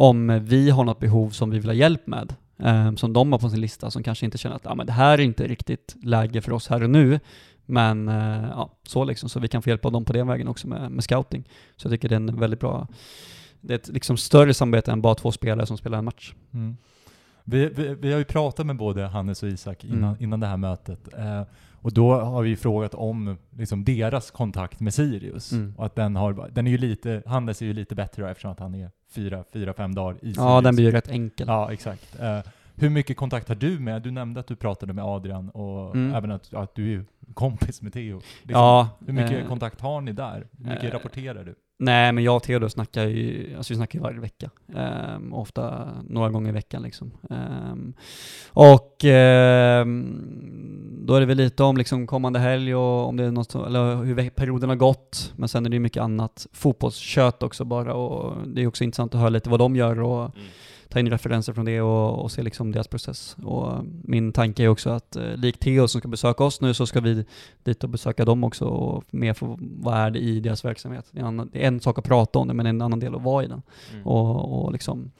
om vi har något behov som vi vill ha hjälp med. eh, som de har på sin lista, som kanske inte känner att ah, men det här är inte riktigt läge för oss här och nu. Men eh, ja, så liksom, så vi kan få hjälp av dem på den vägen också med, med scouting. Så jag tycker det är en väldigt bra, det är ett liksom större samarbete än bara två spelare som spelar en match. Mm. Vi, vi, vi har ju pratat med både Hannes och Isak innan, Mm. innan det här mötet. Eh, och då har vi frågat om liksom, deras kontakt med Sirius. Mm. Och att den har, den är ju lite, Hannes är ju lite bättre då, eftersom att han är fyra, fyra, fem dagar i Sirius. Ja, den blir ju rätt enkel. Ja, exakt. Eh, hur mycket kontakt har du med, du nämnde att du pratade med Adrian och Mm. även att, att du är kompis med Theo. Liksom, Ja. Hur mycket eh, kontakt har ni där? Hur mycket eh, rapporterar du? Nej, men jag och Theodor snackar ju, alltså vi snackar ju varje vecka. Ehm, ofta några gånger i veckan liksom. Ehm, och ehm, då är det väl lite om liksom kommande helg och om det är något, eller hur perioden har gått. Men sen är det ju mycket annat fotbollskött också bara och det är också intressant att höra lite vad de gör och Mm. Ta in referenser från det och, och se liksom deras process. Och min tanke är också att eh, likt Theo som ska besöka oss nu så ska vi dit och besöka dem också och mer få vad är det i deras verksamhet. Det är, en, annan, det är en sak att prata om det men en annan del att vara i den Mm. och, och liksom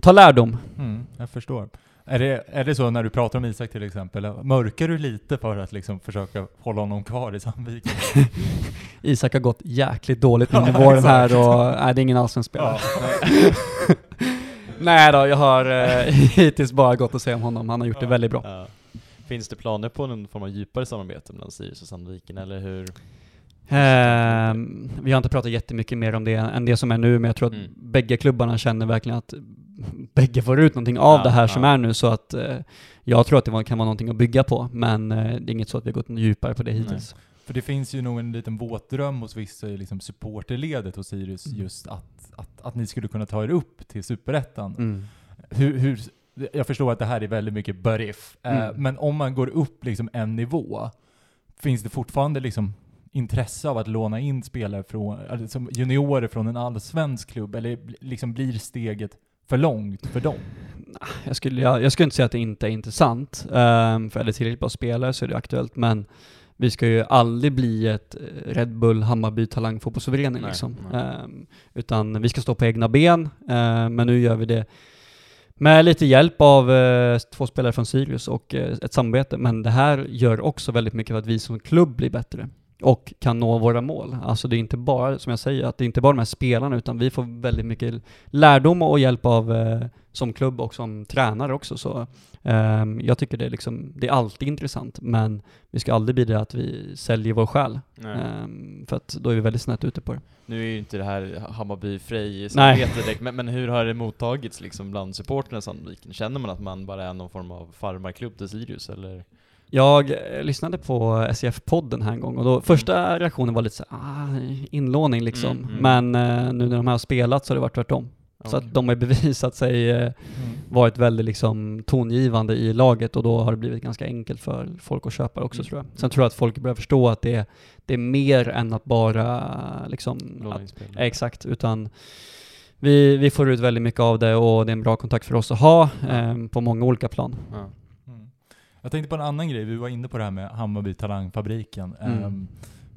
ta lärdom. Mm, jag förstår. Är det, är det så när du pratar om Isak till exempel, mörkar du lite för att liksom försöka hålla honom kvar i Sandviken? Isak har gått jäkligt dåligt nu Ja, under våren här och nej, det är ingen allsvensk spelare. Ja. nej då, jag har eh, hittills bara gått och se om honom. Han har gjort det väldigt bra. Ja. Finns det planer på någon form av djupare samarbete mellan Sirius och Sandviken, eller hur? Ehm, vi har inte pratat jättemycket mer om det än det som är nu, men jag tror att Mm. bägge klubbarna känner verkligen att bägge får ut någonting av Ja, det här som ja. är nu, så att eh, jag tror att det kan vara någonting att bygga på, men eh, det är inget så att vi har gått djupare på det Nej. hittills. För det finns ju nog en liten våtdröm hos vissa i liksom supporterledet hos Sirius Mm. just att, att, att ni skulle kunna ta er upp till superettan. Mm. Hur, hur, jag förstår att det här är väldigt mycket but if, eh, Mm. men om man går upp liksom en nivå, finns det fortfarande liksom intresse av att låna in spelare från, som juniorer från en allsvensk klubb, eller liksom blir steget för långt för dem? Jag, skulle, jag, jag skulle inte säga att det inte är intressant, um, för är det tillräckligt bra spelare så är det aktuellt, men vi ska ju aldrig bli ett eh, Red Bull Hammarby talangfotbollsförening Nej, liksom. Ehm, utan vi ska stå på egna ben, ehm, men nu gör vi det med lite hjälp av eh, två spelare från Sirius och eh, ett samarbete. Men det här gör också väldigt mycket för att vi som klubb blir bättre och kan nå våra mål. Alltså det är inte bara, som jag säger, att det är inte bara de här spelarna, utan vi får väldigt mycket lärdom och hjälp av eh, som klubb och som tränare också. Så ehm, jag tycker det är liksom, det är alltid intressant, men vi ska aldrig bli det att vi säljer vår själ. Ehm, för att då är vi väldigt snett ute på det. Nu är ju inte det här hammarby frej samarbete direkt, men, men hur har det mottagits liksom bland supporterna i Sandviken? Känner man att man bara är någon form av farmarklubb till Sirius, eller? Jag eh, lyssnade på SCF-podden här en gång och då första reaktionen var lite så här, ah, inlåning liksom. Mm, mm. Men eh, nu när de här har spelat så har det varit tvärtom. Så Okej. att de har bevisat sig eh, varit väldigt liksom tongivande i laget och då har det blivit ganska enkelt för folk att köpa också Mm. tror jag. Sen tror jag att folk börjar förstå att det, det är mer än att bara liksom... Att, exakt, utan vi, vi får ut väldigt mycket av det och det är en bra kontakt för oss att ha eh, på många olika plan. Mm. Jag tänkte på en annan grej, vi var inne på det här med Hammarby Talangfabriken. Mm. Ehm,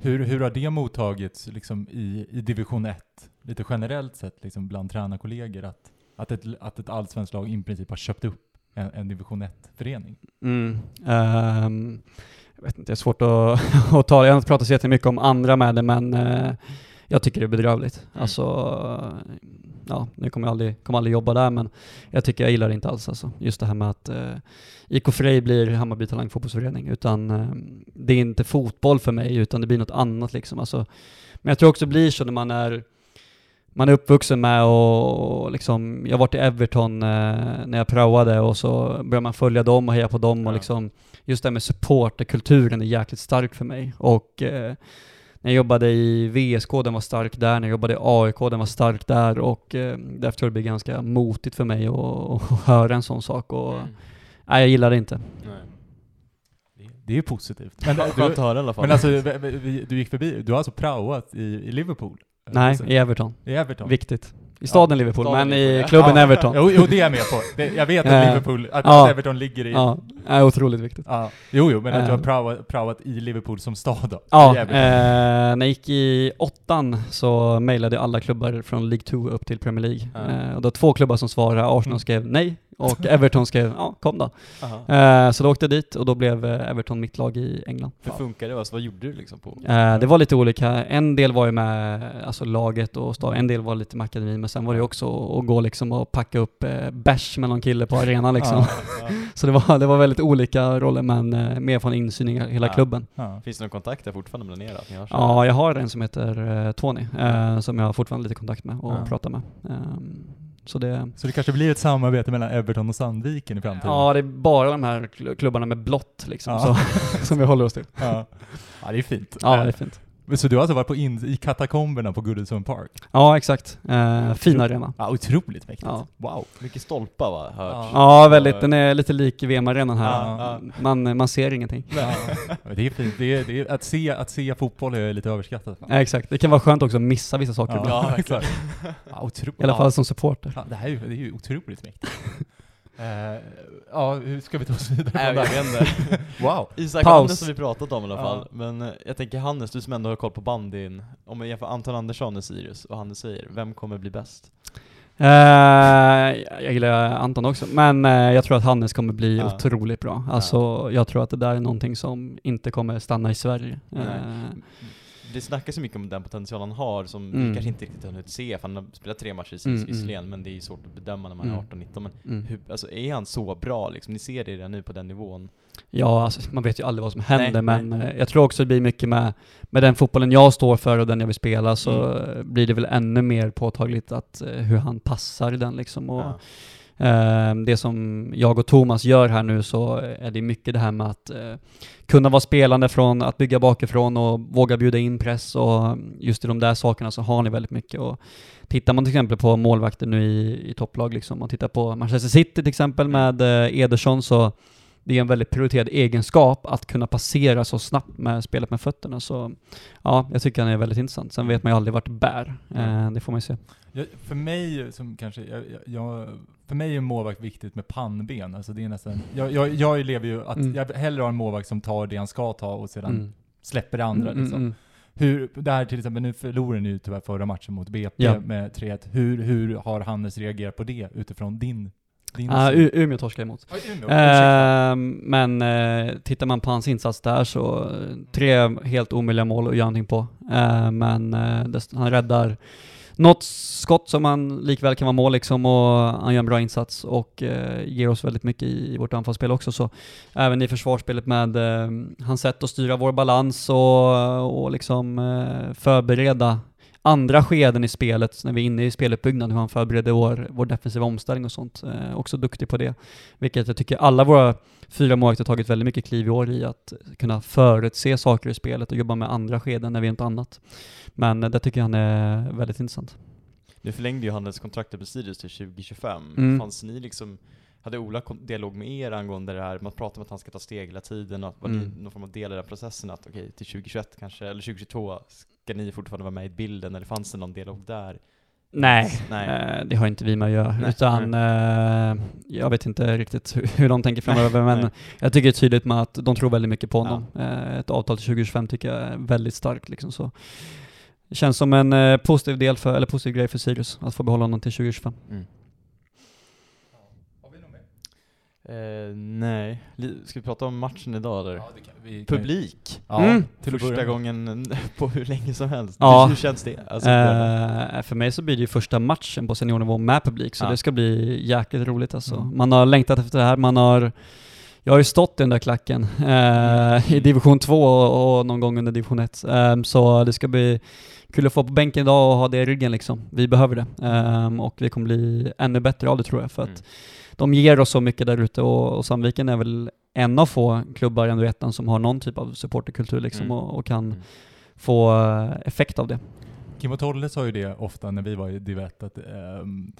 hur, hur har det mottagits liksom, i, i division 1, lite generellt sett, liksom, bland tränarkollegor? Att, att, ett, att ett allsvenskt lag i princip har köpt upp en, en division 1-förening? Mm. ehm, jag vet inte, det är svårt att, att ta, jag har inte pratat så jättemycket om andra med det, men eh, jag tycker det är bedrövligt. Mm. Alltså, ja, nu kommer jag aldrig, kommer aldrig jobba där, men jag tycker jag gillar det inte alls alltså. Just det här med att eh, IK Frej blir Hammarby Talang fotbollsförening, utan eh, det är inte fotboll för mig, utan det blir något annat liksom. Alltså, men jag tror också det blir så när man är man är uppvuxen med och, och liksom, jag varit i Everton eh, när jag praoade och så börjar man följa dem och heja på dem och Ja. liksom, just det här med supporterkulturen är jäkligt stark för mig. Och eh, när jag jobbade i VSK, den var stark där, när jag jobbade i AIK, den var stark där och eh, därför tror jag det blir ganska motigt för mig att, höra en sån sak och Mm. nej, jag gillar det inte. Nej. Det är ju positivt. Men, du, Skönt att höra i alla fall. men alltså, vi- vi- vi- du gick förbi, du har alltså praoat i, i Liverpool? Nej, i Everton. I Everton? Viktigt. I staden Ja, Liverpool, staden men i Liverpool, ja. klubben Ja, Everton. Jo, jo, det är jag med på. Det, jag vet att Eh, Liverpool, att, ja. Everton ligger i... Ja, är otroligt viktigt. Ja. Jo, jo, men att du har Eh. praoat, praoat i Liverpool som stad då? Ja, I eh, när jag gick i åttan så mejlade alla klubbar från League 2 upp till Premier League. Eh, och det var två klubbar som svarade, Arsenal Mm. skrev nej och Everton skrev ja, kom då. Eh, så då åkte jag dit och då blev eh, Everton mitt lag i England. Hur funkar det? Alltså, vad gjorde du liksom på? Eh, det var lite olika. En del var ju med alltså laget och stad, en del var lite med akademin, men sen var det också att gå liksom och packa upp eh, bärs med någon kille på arenan liksom. Så det var, det var väldigt olika roller, men eh, mer från insyn i hela klubben. Finns det någon kontakt där fortfarande mellan er? Att ni har så? Ja, jag har en som heter eh, Tony, eh, som jag har fortfarande lite kontakt med och pratar med. Ehm, Så det, Så det kanske blir ett samarbete mellan Everton och Sandviken i framtiden? ja, det är bara de här kl- klubbarna med blått liksom, Ja. så, som vi håller oss till. Ja, ja det är fint. Ja, det är fint. Så du har alltså varit på in, i katakomberna på Goodison Park? Ja, exakt. Eh, fin arena. Ja, otroligt mäktigt. Ja. Wow. Mycket stolpar va, hört. Ja. Ja, väldigt. Den är lite lik VM-arenan här. Ja, Man, man ser ingenting. Ja. Det är fint. Det är, det är, att, se, att se fotboll är lite överskattat. Ja, exakt. Det kan vara skönt också att missa vissa saker Ja, ibland. Ja, verkligen. Ja, I alla fall som supporter. Ja, det här är ju, det är ju otroligt mäktigt. Eh, ja, hur ska vi ta oss vidare från inte. Wow. Isak Paus. Hannes har vi pratat om i alla Ja. fall, men eh, jag tänker Hannes, du som ändå har koll på bandyn, om man jämför Anton Andersson och Sirius, och Hannes säger, vem kommer bli bäst? Eh, jag gillar Anton också, men jag tror att Hannes kommer bli Ja. otroligt bra. Alltså, jag tror att det där är någonting som inte kommer stanna i Sverige. Nej. Det snackas ju mycket om den potential han har, som vi Mm. kanske inte riktigt har hunnit se, för han har spelat tre matcher Mm, mm. visserligen, men det är svårt att bedöma när man är Mm. 18-19, men mm. hur, alltså, är han så bra liksom? Ni ser det redan nu på den nivån? Ja, alltså, man vet ju aldrig vad som händer, Nej, men eh, jag tror också det blir mycket med, med den fotbollen jag står för och den jag vill spela, så Mm. blir det väl ännu mer påtagligt att eh, hur han passar i den liksom. Och, Ja. Eh, det som jag och Thomas gör här nu så är det mycket det här med att eh, kunna vara spelande från att bygga bakifrån och våga bjuda in press och just i de där sakerna så har ni väldigt mycket. Och tittar man till exempel på målvakter nu i, i topplag, liksom, och tittar på Manchester City till exempel med eh, Ederson så det är en väldigt prioriterad egenskap att kunna passera så snabbt med spelet med fötterna. Så ja, jag tycker han är väldigt intressant. Sen vet man ju aldrig vart det bär. Eh, det får man ju se. Jag, för mig som kanske, jag, jag, för mig är en målvakt viktigt med pannben. Alltså det är nästan, jag, jag, jag lever ju att Mm. jag hellre har en målvakt som tar det han ska ta och sedan Mm. släpper det andra Mm, liksom. mm, Hur, det här till exempel, nu förlorade ni ju tyvärr förra matchen mot BP Ja. med 3-1. Hur, hur har Hannes reagerat på det utifrån din, din Ah, syn? U- Umeå torskade emot. Ja, Umeå. Ehm, men eh, tittar man på hans insats där så eh, tre helt omöjliga mål att göra någonting på. Ehm, men eh, han räddar något skott som han likväl kan vara mål liksom och han gör en bra insats och eh, ger oss väldigt mycket i, i vårt anfallsspel också. Så även i försvarsspelet med eh, hans sätt att styra vår balans och, och liksom eh, förbereda andra skeden i spelet, när vi är inne i speluppbyggnaden, hur han förbereder vår, vår defensiva omställning och sånt. Eh, också duktig på det. Vilket jag tycker alla våra fyra målvakter har tagit väldigt mycket kliv i år i att kunna förutse saker i spelet och jobba med andra skeden när vi inte annat. Men eh, det tycker jag han är väldigt intressant. Nu förlängde ju Hannes kontraktet på Sirius till 2025. Mm. Fanns ni liksom, hade Ola dialog med er angående det här? Man pratar om att han ska ta steg hela tiden och att var Mm. någon form av del i den processen? Att okej, till 2021 kanske, eller 2022 ska ni fortfarande vara med i bilden? Eller fanns det någon dialog där? Nej, Nej. Eh, det har inte vi med att göra. Nej. Utan eh, jag vet inte riktigt hur, de tänker framöver, men Nej. jag tycker det är tydligt med att de tror väldigt mycket på honom. Eh, ett avtal till 2025 tycker jag är väldigt starkt. Liksom, så. Det känns som en positiv del för, eller positiv grej för Sirius att få behålla honom till 2025. Mm. Eh, nej. Ska vi prata om matchen idag eller? Ja, det kan, vi, kan- Publik! Ja, Mm. till Första gången på hur länge som helst. Ja. Hur, hur känns det? Alltså, Eh, för mig så blir det ju första matchen på seniornivå med publik, så Ja. det ska bli jäkligt roligt alltså. Mm. Man har längtat efter det här, man har jag har ju stått i den där klacken eh, i division 2 och, och någon gång under division 1. Eh, så det ska bli kul att få på bänken idag och ha det i ryggen liksom. Vi behöver det. Eh, och vi kommer bli ännu bättre av det tror jag, för att Mm. De ger oss så mycket där ute och, och Sandviken är väl en av få klubbar i ettan som har någon typ av supporterkultur liksom Mm. och, och kan Mm. få eh, effekt av det. Kim och Tolle sa ju det ofta när vi var i Divett att ehm,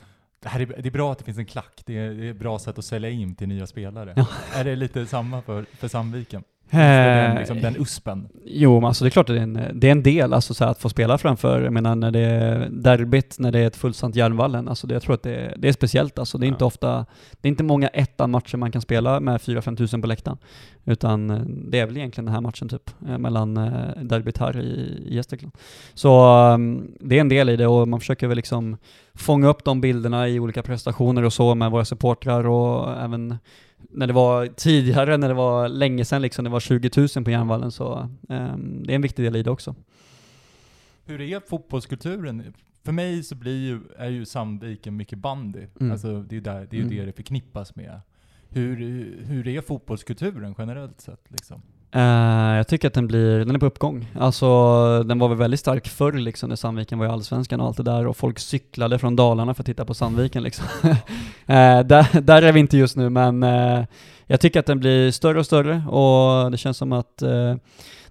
det, här är, det är bra att det finns en klack, det är, det är ett bra sätt att sälja in till nya spelare. Ja. Är det lite samma för, för Sandviken? Den, Eh, liksom, den uspen? Jo, men alltså det är klart att det är en, det är en del, alltså så här, att få spela framför, jag menar när det är derbyt, när det är ett fullsamt Järnvallen, alltså det, jag tror att det, är- det är speciellt alltså. Det är Ja. inte ofta, det är inte många ettan-matcher man kan spela med 4-5 tusen på läktaren. Utan eh, det är väl egentligen den här matchen typ, eh, mellan derbyt här i, i Gästrikland. Så um, det är en del i det och man försöker väl liksom fånga upp de bilderna i olika prestationer och så med våra supportrar och även när det var tidigare, när det var länge sedan liksom, det var 20 000 på Järnvallen, så ehm, det är en viktig del i det också. Hur är fotbollskulturen? För mig så blir ju, är ju Sandviken mycket bandy. Mm. Alltså det är ju, där, det, är ju Mm. det det förknippas med. Hur, hur är fotbollskulturen generellt sett liksom? Eh, jag tycker att den blir, den är på uppgång. Alltså den var väl väldigt stark förr liksom när Sandviken var i Allsvenskan och allt det där och folk cyklade från Dalarna för att titta på Sandviken liksom. Eh, där, där är vi inte just nu men eh, jag tycker att den blir större och större och det känns som att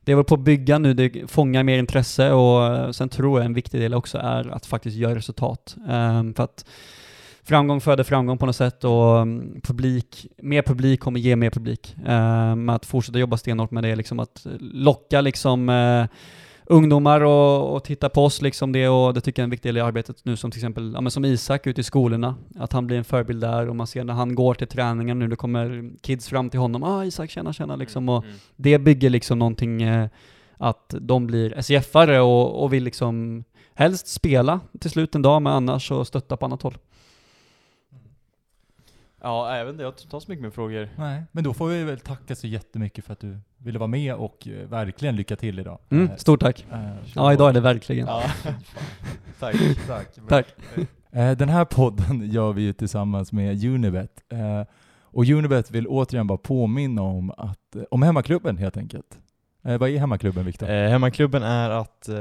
det är väl på att bygga nu, det fångar mer intresse och sen tror jag en viktig del också är att faktiskt göra resultat. För att framgång föder framgång på något sätt och mm, publik, mer publik kommer ge mer publik. Um, att fortsätta jobba stenhårt med det, liksom att locka liksom uh, ungdomar och, och titta på oss liksom det och det tycker jag är en viktig del i arbetet nu som till exempel, ja men som Isak ute i skolorna, att han blir en förebild där och man ser när han går till träningen nu, det kommer kids fram till honom, ah Isak tjena tjena liksom och Mm. det bygger liksom någonting uh, att de blir SCF-are och, och vill liksom helst spela till slut en dag men annars så stötta på annat håll. Ja, vet inte, jag tar så mycket med frågor. Nej, men då får vi väl tacka så jättemycket för att du ville vara med och eh, verkligen lycka till idag. Mm, Eh, stort tack. eh, Ja, idag är det verkligen. Ja, tack. Tack. Tack. Eh, Den här podden gör vi ju tillsammans med Unibet. Eh, Och Unibet vill återigen bara påminna om, att, eh, om hemmaklubben helt enkelt. Eh, Vad är hemmaklubben Viktor? Eh, hemmaklubben är att eh,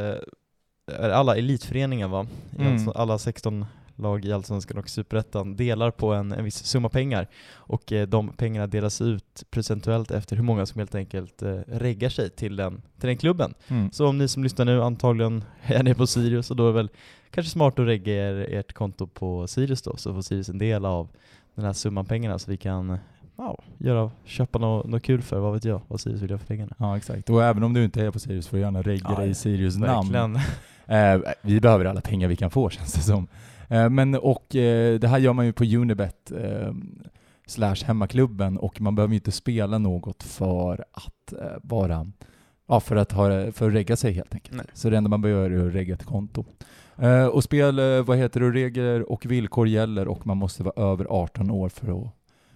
är alla elitföreningar va? I Mm. Allsvenskan- Alla 16 lag i Allsvenskan och Superettan delar på en, en viss summa pengar och eh, de pengarna delas ut procentuellt efter hur många som helt enkelt eh, reggar sig till den, till den klubben. Mm. Så om ni som lyssnar nu antagligen är ni på Sirius och då är det väl kanske smart att regga er, ert konto på Sirius då, så får Sirius en del av den här summan pengarna så vi kan ja, göra, köpa något, något kul för, vad vet jag, vad Sirius vill göra för pengarna. Ja exakt, och även om du inte är på Sirius får du gärna regga Ja, dig i Sirius namn. Eh, vi behöver alla pengar vi kan få känns det som. Eh, men och eh, det här gör man ju på Unibet eh, slash hemmaklubben och man behöver ju inte spela något för att vara Ja, för att, ha, för att regga sig helt enkelt. Nej. Så det enda man behöver är att regga ett konto. Eh, och spel, vad heter det, regler och villkor gäller och man måste vara över 18 år för att,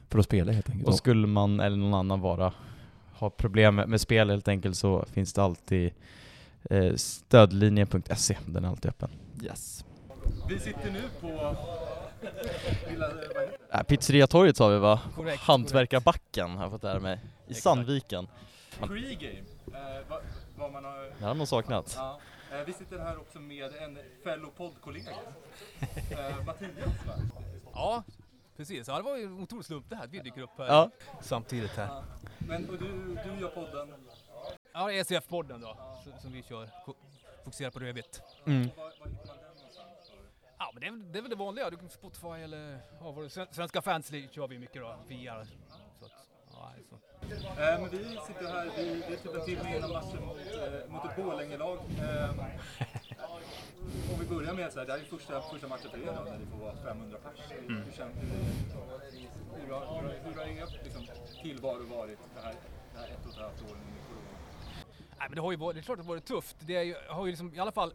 för att spela helt enkelt. Och skulle man eller någon annan vara ha problem med, med spel helt enkelt så finns det alltid eh, stödlinjen.se, den är alltid öppen. Yes. Vi sitter nu på Äh, Pizzeriatorget sa vi va? Korrekt, Hantverkarbacken har jag fått lära mig. I Exakt. Sandviken. pregame, eh, vad, vad man har Det har nog saknat. Ja, eh, vi sitter här också med en fellow poddkollega. Eh, Mattias va? Ja, precis. Ja, det var ju en otrolig slump det här att vi dyker upp här Ja. samtidigt här. Men och du, du gör podden. Ja, ECF-podden då, som- som vi kör. Fokuserar på rödvitt. Mm. Ja, men det är, väl- det är väl det vanliga. Du kan Spotify eller ja, vad det- Sven- Svenska fans kör vi mycket då, via. Så att, ja, så. Eh, men vi sitter här, vi, vi tittar till innan matchen mot, eh, mot ett Borlänge-lag. Eh, om vi börjar med så här, det här är första, första matchen för er då, när det får vara 500 pers. Hur, hur, känns- hur, hur, har- hur, hur har er liksom, tillvaro varit det här, det här ett och ett halvt åren in i corona? Nej, men det har ju varit, det är klart att det har varit tufft. Det är ju, har ju liksom, i alla fall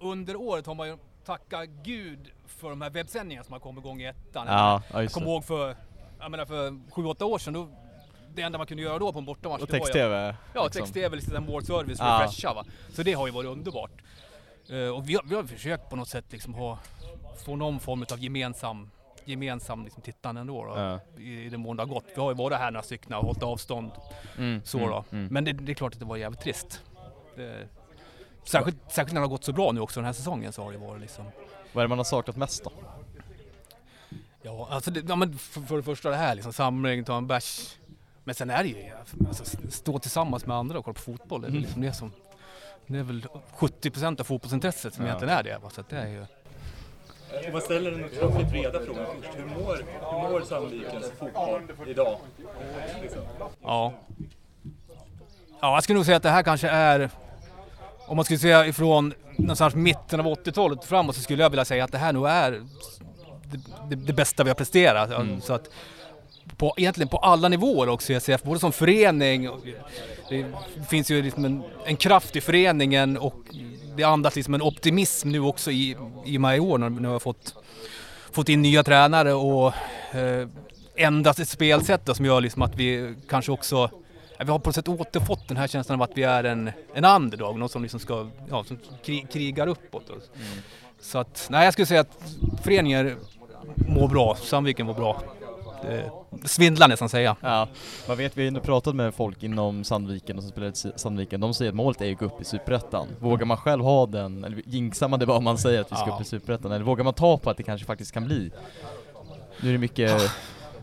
under året har man ju tackat gud för de här webbsändningarna som har kommit igång i ettan. Ja, ja Jag kommer ihåg för, jag menar för 7-8 år sedan, då, det enda man kunde göra då på en bortamatch Och text-tv. Ja, liksom. text-tv, lite sån målservice för Ja. att fresha va. Så det har ju varit underbart. Eh, och vi har, vi har försökt på något sätt liksom ha, få någon form av gemensam, gemensam liksom tittande ändå då, Ja. i, i den mån det har gått. Vi har ju varit här några stycken och hållit avstånd Mm, så mm, då. mm. Men det, det är klart att det var jävligt trist. Det, särskilt, särskilt när det har gått så bra nu också den här säsongen så har det varit liksom Vad är det man har saknat mest då? Ja, alltså det, ja, men för, för det första det här liksom samling, ta en bärs. Men sen är det ju, alltså, stå tillsammans med andra och kolla på fotboll. Det är Mm. liksom det som, det är väl 70% av fotbollsintresset som Ja. egentligen är det. va. Så att det är ju, Om man ställer den otroligt breda frågan först, hur mår, hur mår Sandvikens fotboll idag? Liksom. ja. Ja, jag skulle nog säga att det här kanske är, om man skulle säga ifrån någonstans mitten av 80-talet framåt så skulle jag vilja säga att det här nog är det, det, det bästa vi har presterat. Mm. Så att på, egentligen på alla nivåer också i ECF, både som förening, och det finns ju liksom en, en kraft i föreningen och det andas liksom en optimism nu också i, i och med i år när när vi har fått, fått in nya tränare och eh, ändrat ett spelsätt då, som gör liksom att vi kanske också vi har på något sätt återfått den här känslan av att vi är en, en underdog, någon som liksom ska, ja, som kri, krigar uppåt. då. Så att, nej jag skulle säga att föreningen mår bra, Sandviken mår bra. svindlar nästan säga. Ja, man vet, vi har ju pratat med folk inom Sandviken och som spelar i Sandviken, de säger att målet är att gå upp i Superettan. Vågar man själv ha den, eller jinxar man det bara om man säger att vi ska Ja. upp i Superettan, eller vågar man ta på att det kanske faktiskt kan bli? Nu är det mycket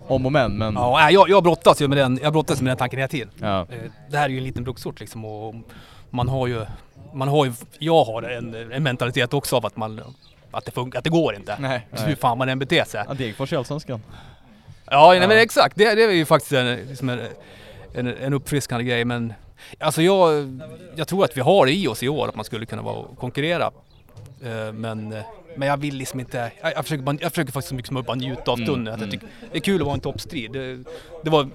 om och men, men Ja, nej, jag, jag brottas ju med den, jag brottas med den tanken hela tiden. ja. Eh, Det här är ju en liten bruksort liksom och man har ju, man har ju, jag har en, en mentalitet också av att man, att det funkar, att det går inte. Nej, Hur nej. fan man än beter sig. Ja, Degerfors i Allsvenskan. Ja, nej, Ja. men exakt. Det, det är ju faktiskt en, liksom en, en, en uppfriskande grej. Men alltså jag, jag tror att vi har det i oss i år att man skulle kunna vara konkurrera. Eh, Men, eh, men jag vill liksom inte, jag, jag, försöker, bara, jag försöker faktiskt så mycket som möjligt bara njuta av Mm, stunden. Att jag mm. tycker, det är kul att vara i en toppstrid. Det, det var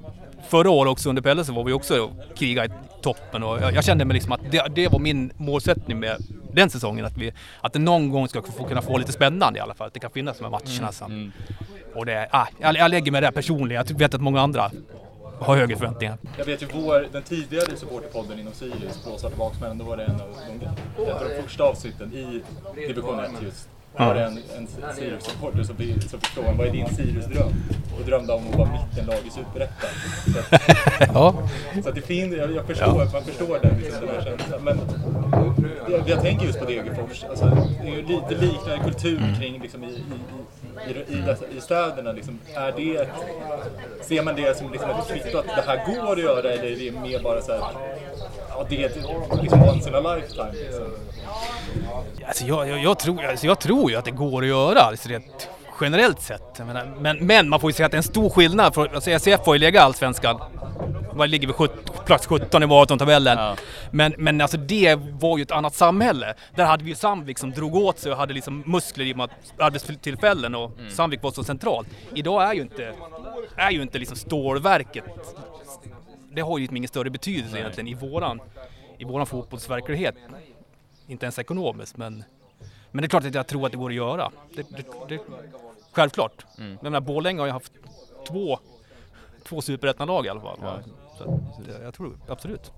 förra året också under Pelle så var vi också kriga i toppen och jag, jag kände mig liksom att det, det var min målsättning med den säsongen. Att, vi, att det någon gång ska få, kunna få lite spännande i alla fall. Att det kan finnas de här matcherna. sen. Mm. Och det, ah, jag, jag lägger mig där personligen. Jag vet att många andra har högre förväntningar. Jag vet ju vår, den tidigare supporterpodden inom Sirius, Blåsvarta Baksmän, då var det en av de, ett av de första avsnitten i division 1 just. Var det en, en Sirius-supporter som, som frågan vad är din Sirius-dröm? Och drömde om att vara mittenlag i Superettan. Så, Ja. så att det finns, jag, jag förstår, man förstår den, liksom, den här känslan. Men jag, jag tänker just på Degerfors. Alltså, det är lite liknande kultur kring liksom, i, i, i, i, i, dessa- i städerna. Liksom. Är det ser man det som liksom ett kvitto att det här går att göra eller är det mer bara så här, ja det är liksom once in a lifetime liksom. Alltså jag, jag, jag, tror, alltså jag tror ju att det går att göra, alltså rent generellt sett. Menar, men, men man får ju säga att det är en stor skillnad. För, alltså SCF har ju legat i Allsvenskan. Vad ligger vi? Sjut- Plats 17 i maratontabellen. Ja. Men, men alltså det var ju ett annat samhälle. Där hade vi ju Sandvik som drog åt sig och hade liksom muskler i och med arbetstillfällen och Sandvik var så centralt. Idag är ju inte, är ju inte liksom stålverket det har ju liksom ingen större betydelse egentligen i våran, i våran fotbollsverklighet. Inte ens ekonomiskt men, men det är klart att jag tror att det går att göra. Det, det, det, självklart. Mm. Jag menar Borlänge har ju haft två, två superettanlag i alla fall. Ja, Så det- jag tror absolut.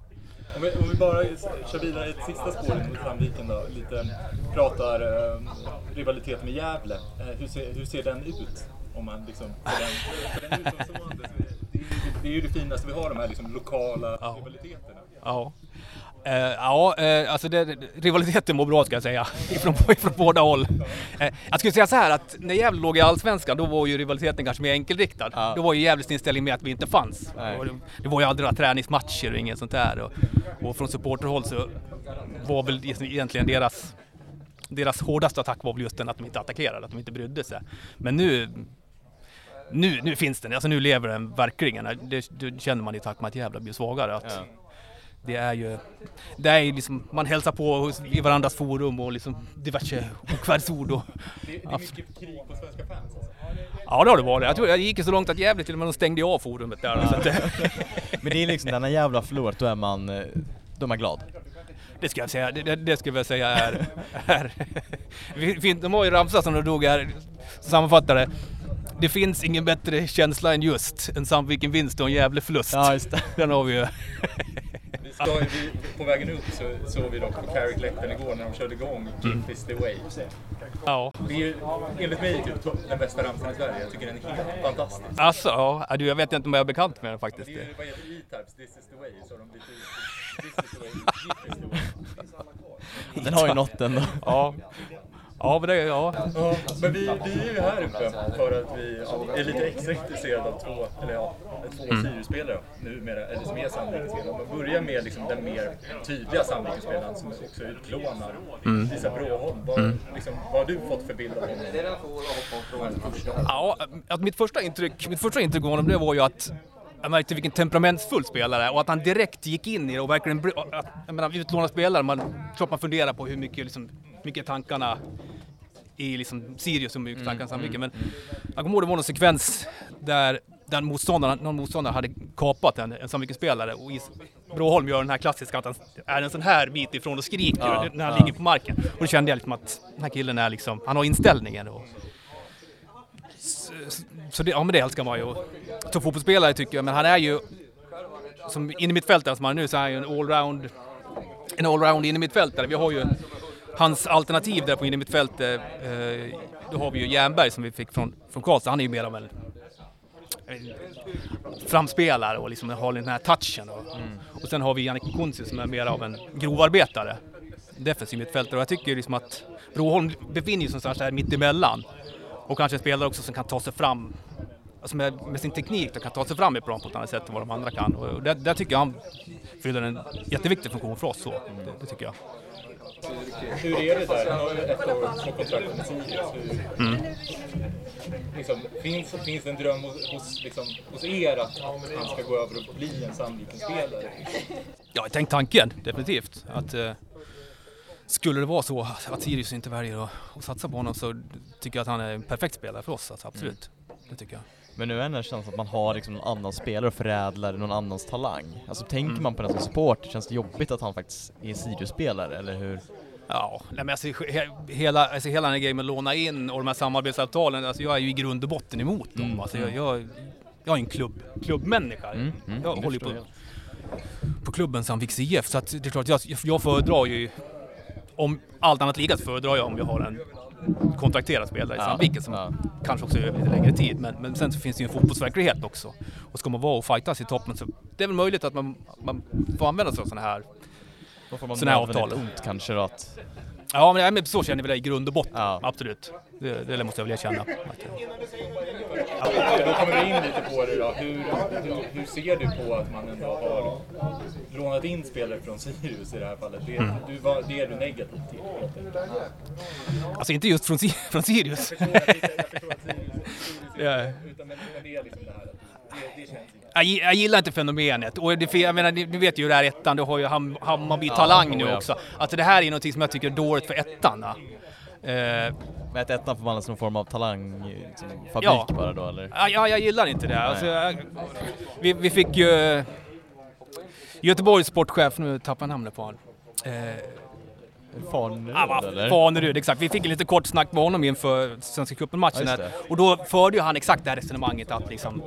Om vi, om vi bara kör vidare ett sista spår mot Sandviken då. Lite pratar eh, rivalitet med Gävle. Eh, hur, ser, hur ser den ut? Om man liksom, för den, för den utomstående, det, är ju- det är ju det finaste vi har, de här liksom lokala Ja. rivaliteterna. Ja. Eh, ja, eh, alltså det, rivaliteten mår bra ska jag säga. Ifrån, ifrån båda håll. Eh, jag skulle säga så här att när Gävle låg i Allsvenskan då var ju rivaliteten kanske mer enkelriktad. Ja. Då var ju Gävles inställning med att vi inte fanns. Det, det var ju aldrig några träningsmatcher och inget sånt där. Och, och från supporterhåll så var väl egentligen deras deras hårdaste attack var väl just den att de inte attackerade, att de inte brydde sig. Men nu nu, nu finns den, alltså nu lever den verkligen. Det, det känner man i takt med att Gävle blir svagare. Att, Ja. Det är ju, det är ju liksom, man hälsar på i varandras forum och liksom diverse okvädsord och... Det, det är mycket krig på svenska fans alltså. Ja det har det varit. Jag tror jag gick så långt att Gävle till och med de stängde av forumet där. Så att, Men det är liksom, när en jävla förlorat, då är man, eh, då är man glad. det ska jag säga, det, det, det ska jag säga är... är de har ju ramsa som de drog här, sammanfattare. Det finns ingen bättre känsla än just en Sandviken vinst och en Gävle förlust. Ja, just det. Den har vi ju. Ju- vi, på vägen upp så såg vi dock på Carrick-läktaren igår när de körde igång Keep this the way. Ja. Det är ju enligt mig typ den bästa ramsan i Sverige. Jag tycker den är helt fantastisk. Alltså, ja, du, jag vet inte om jag är bekant med den faktiskt. Det är vad heter E-Types, This is the way, så de byter ut This is way, the way. Den har ju nått ändå. Ja. Ja, men det, ja. Ja, men vi, vi är ju här uppe för att vi är lite extra intresserade av två, eller ja, två Sirius-spelare numera, eller som är Sandviken-spelare. Man börjar med liksom den mer tydliga Sandviken-spelaren som också utlånar, Isak Bråholm. Vad, liksom, vad har du fått för bild av honom? Ja, att mitt första intryck, mitt första intryck av honom det var ju att jag märkte vilken temperamentsfull spelare och att han direkt gick in i det och verkligen, jag menar utlånad spelare, man, klart man funderar på hur mycket, liksom, mycket tankarna i liksom Sirius och hur mycket tankarna Sandviken. Men jag kommer ihåg det var någon sekvens där den motståndaren, någon motståndare hade kapat en, en Sandviken-spelare och Is- Bråholm gör den här klassiska att han är en sån här bit ifrån och skriker Ja, när han ja. ligger på marken. Och då kände jag liksom att den här killen är liksom, han har inställningen. Och, så det, ja men det älskar man ju. Som fotbollsspelare tycker jag, men han är ju som innermittfältare som han är nu så är han ju en allround en allround innermittfältare. Vi har ju hans alternativ där på innermittfältet. Eh, då har vi ju Jernberg som vi fick från, från Karlstad. Han är ju mer av en framspelar och liksom har den här touchen. Och, och sen har vi Jannik Kunzi som är mer av en grovarbetare. Defensiv mittfältare och jag tycker liksom att Broholm befinner sig någonstans där mittemellan. Och kanske en spelare också som kan ta sig fram alltså med, med sin teknik då kan ta sig fram i plan på ett annat sätt än vad de andra kan. Och där, där tycker jag han fyller en jätteviktig funktion för oss. Så. Det, det tycker jag. Hur är det där? Han har ju ett år på kontrakt med Sirius. Mm. liksom, finns, finns det en dröm hos, hos, liksom, hos er att, att han ska gå över och bli en Sandviken-spelare? Jag har tänkt tanken, definitivt. Att, eh, skulle det vara så att Sirius inte väljer att, att satsa på honom så tycker jag att han är en perfekt spelare för oss. Alltså, absolut. Det tycker jag. Men nu är det känslan att man har liksom någon annan spelare och förädlar någon annans talang. Alltså tänker Mm. man på den som support, känns det jobbigt att han faktiskt är Sirius-spelare, eller hur? Ja, nej men alltså, he- hela, alltså hela den här grejen med att låna in och de här samarbetsavtalen, alltså jag är ju i grund och botten emot dem. Mm, Alltså, jag, jag, jag är en klubb, klubbmänniska. Mm, mm, jag håller på, på klubben Sandviks IF, så att det är klart, jag, jag föredrar ju, om allt annat lika så föredrar jag om jag har en kontrakterad spelare i Sandviken som ja. kanske också över lite längre tid. Men, men sen så finns det ju en fotbollsverklighet också. Och ska man vara och fightas i toppen så det är väl möjligt att man, man får använda sig av sådana här Då får man Sådana här nödvändigt avtal. ont kanske då att... Ja, men, ja, men så känner vi det i grund och botten. Ja. Absolut. Det, det måste jag väl erkänna. Då kommer vi in lite på det då. Hur, hur, hur ser du på att man ändå har lånat in spelare från Sirius i det här fallet? Det, du, var, det är du negativ till? alltså inte just från, från Sirius. Jag förstår att Sirius Ja. utan men, men det är liksom det här att det, det känns inte. Jag, gi- jag gillar inte fenomenet. Och det, jag menar, ni vet ju hur det är ettan, du har ju Ham, Hammarby Talang nu ja. också. Alltså det här är någonting som jag tycker är dåligt för ettan. Eh, Med att ettan förvandlas till någon form av talangfabrik Ja. bara då eller? Ja, ja, jag gillar inte det. Alltså, jag, vi, vi fick ju Göteborgs sportchef, nu tappar jag namnet på honom. Eh, Fanerud ah, eller? Fanerud, exakt. Vi fick en lite kort snack med honom inför Svenska cupen-matchen Ja, Och då förde ju han exakt det här resonemanget att liksom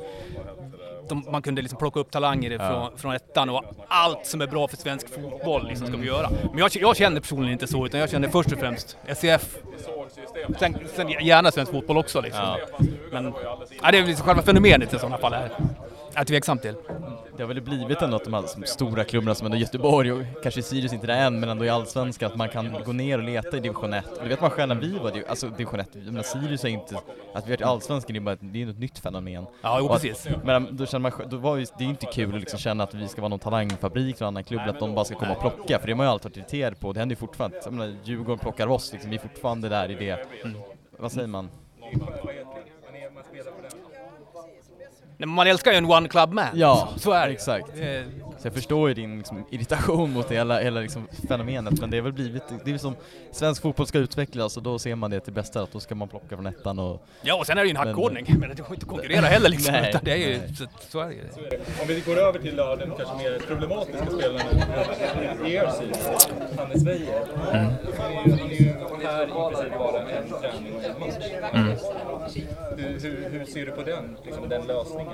de, man kunde liksom plocka upp talanger från, från ettan och allt som är bra för svensk fotboll liksom ska vi göra. Men jag, jag känner personligen inte så, utan jag känner först och främst SCF. Sen, sen gärna svensk fotboll också liksom. Ja. Men ja, det är liksom själva fenomenet i sådana fall är jag är tveksam till. Det har väl blivit ändå att de här stora klubbarna som ändå Göteborg och kanske Sirius inte det än men ändå i Allsvenskan att man kan gå ner och leta i division 1. Och det vet man själv när vi var alltså division 1, jag menar Sirius är inte, att vi varit i Allsvenskan det är bara ett, det är ett nytt fenomen. Ja, jo, att- precis. Men då känner man, då var ju, det är ju inte kul att liksom känna att vi ska vara någon talangfabrik en annan klubb, att de bara ska komma och plocka, för det har man ju alltid varit irriterad på, det händer ju fortfarande, jag menar Djurgården plockar oss liksom, vi är fortfarande där i det, vad säger man? Vad är, man spelar på den. Nej, men Man älskar ju en one club man. Ja, så är det. exakt. Så jag förstår ju din liksom, irritation mot hela, hela liksom, fenomenet, men det är väl blivit, det är väl som svensk fotboll ska utvecklas och då ser man det till bästa, att då ska man plocka från ettan och Ja, och sen är det ju en Men- hackordning. Men det går inte att konkurrera heller liksom. Nej, utan det är ju, så, så är det ju. Om vi går över till ja, den kanske mer problematiska spelaren i er sida, Hannes Weijer. Ju här i princip bara en träning och en match. Hur, hur, hur ser du på den, liksom, den lösningen?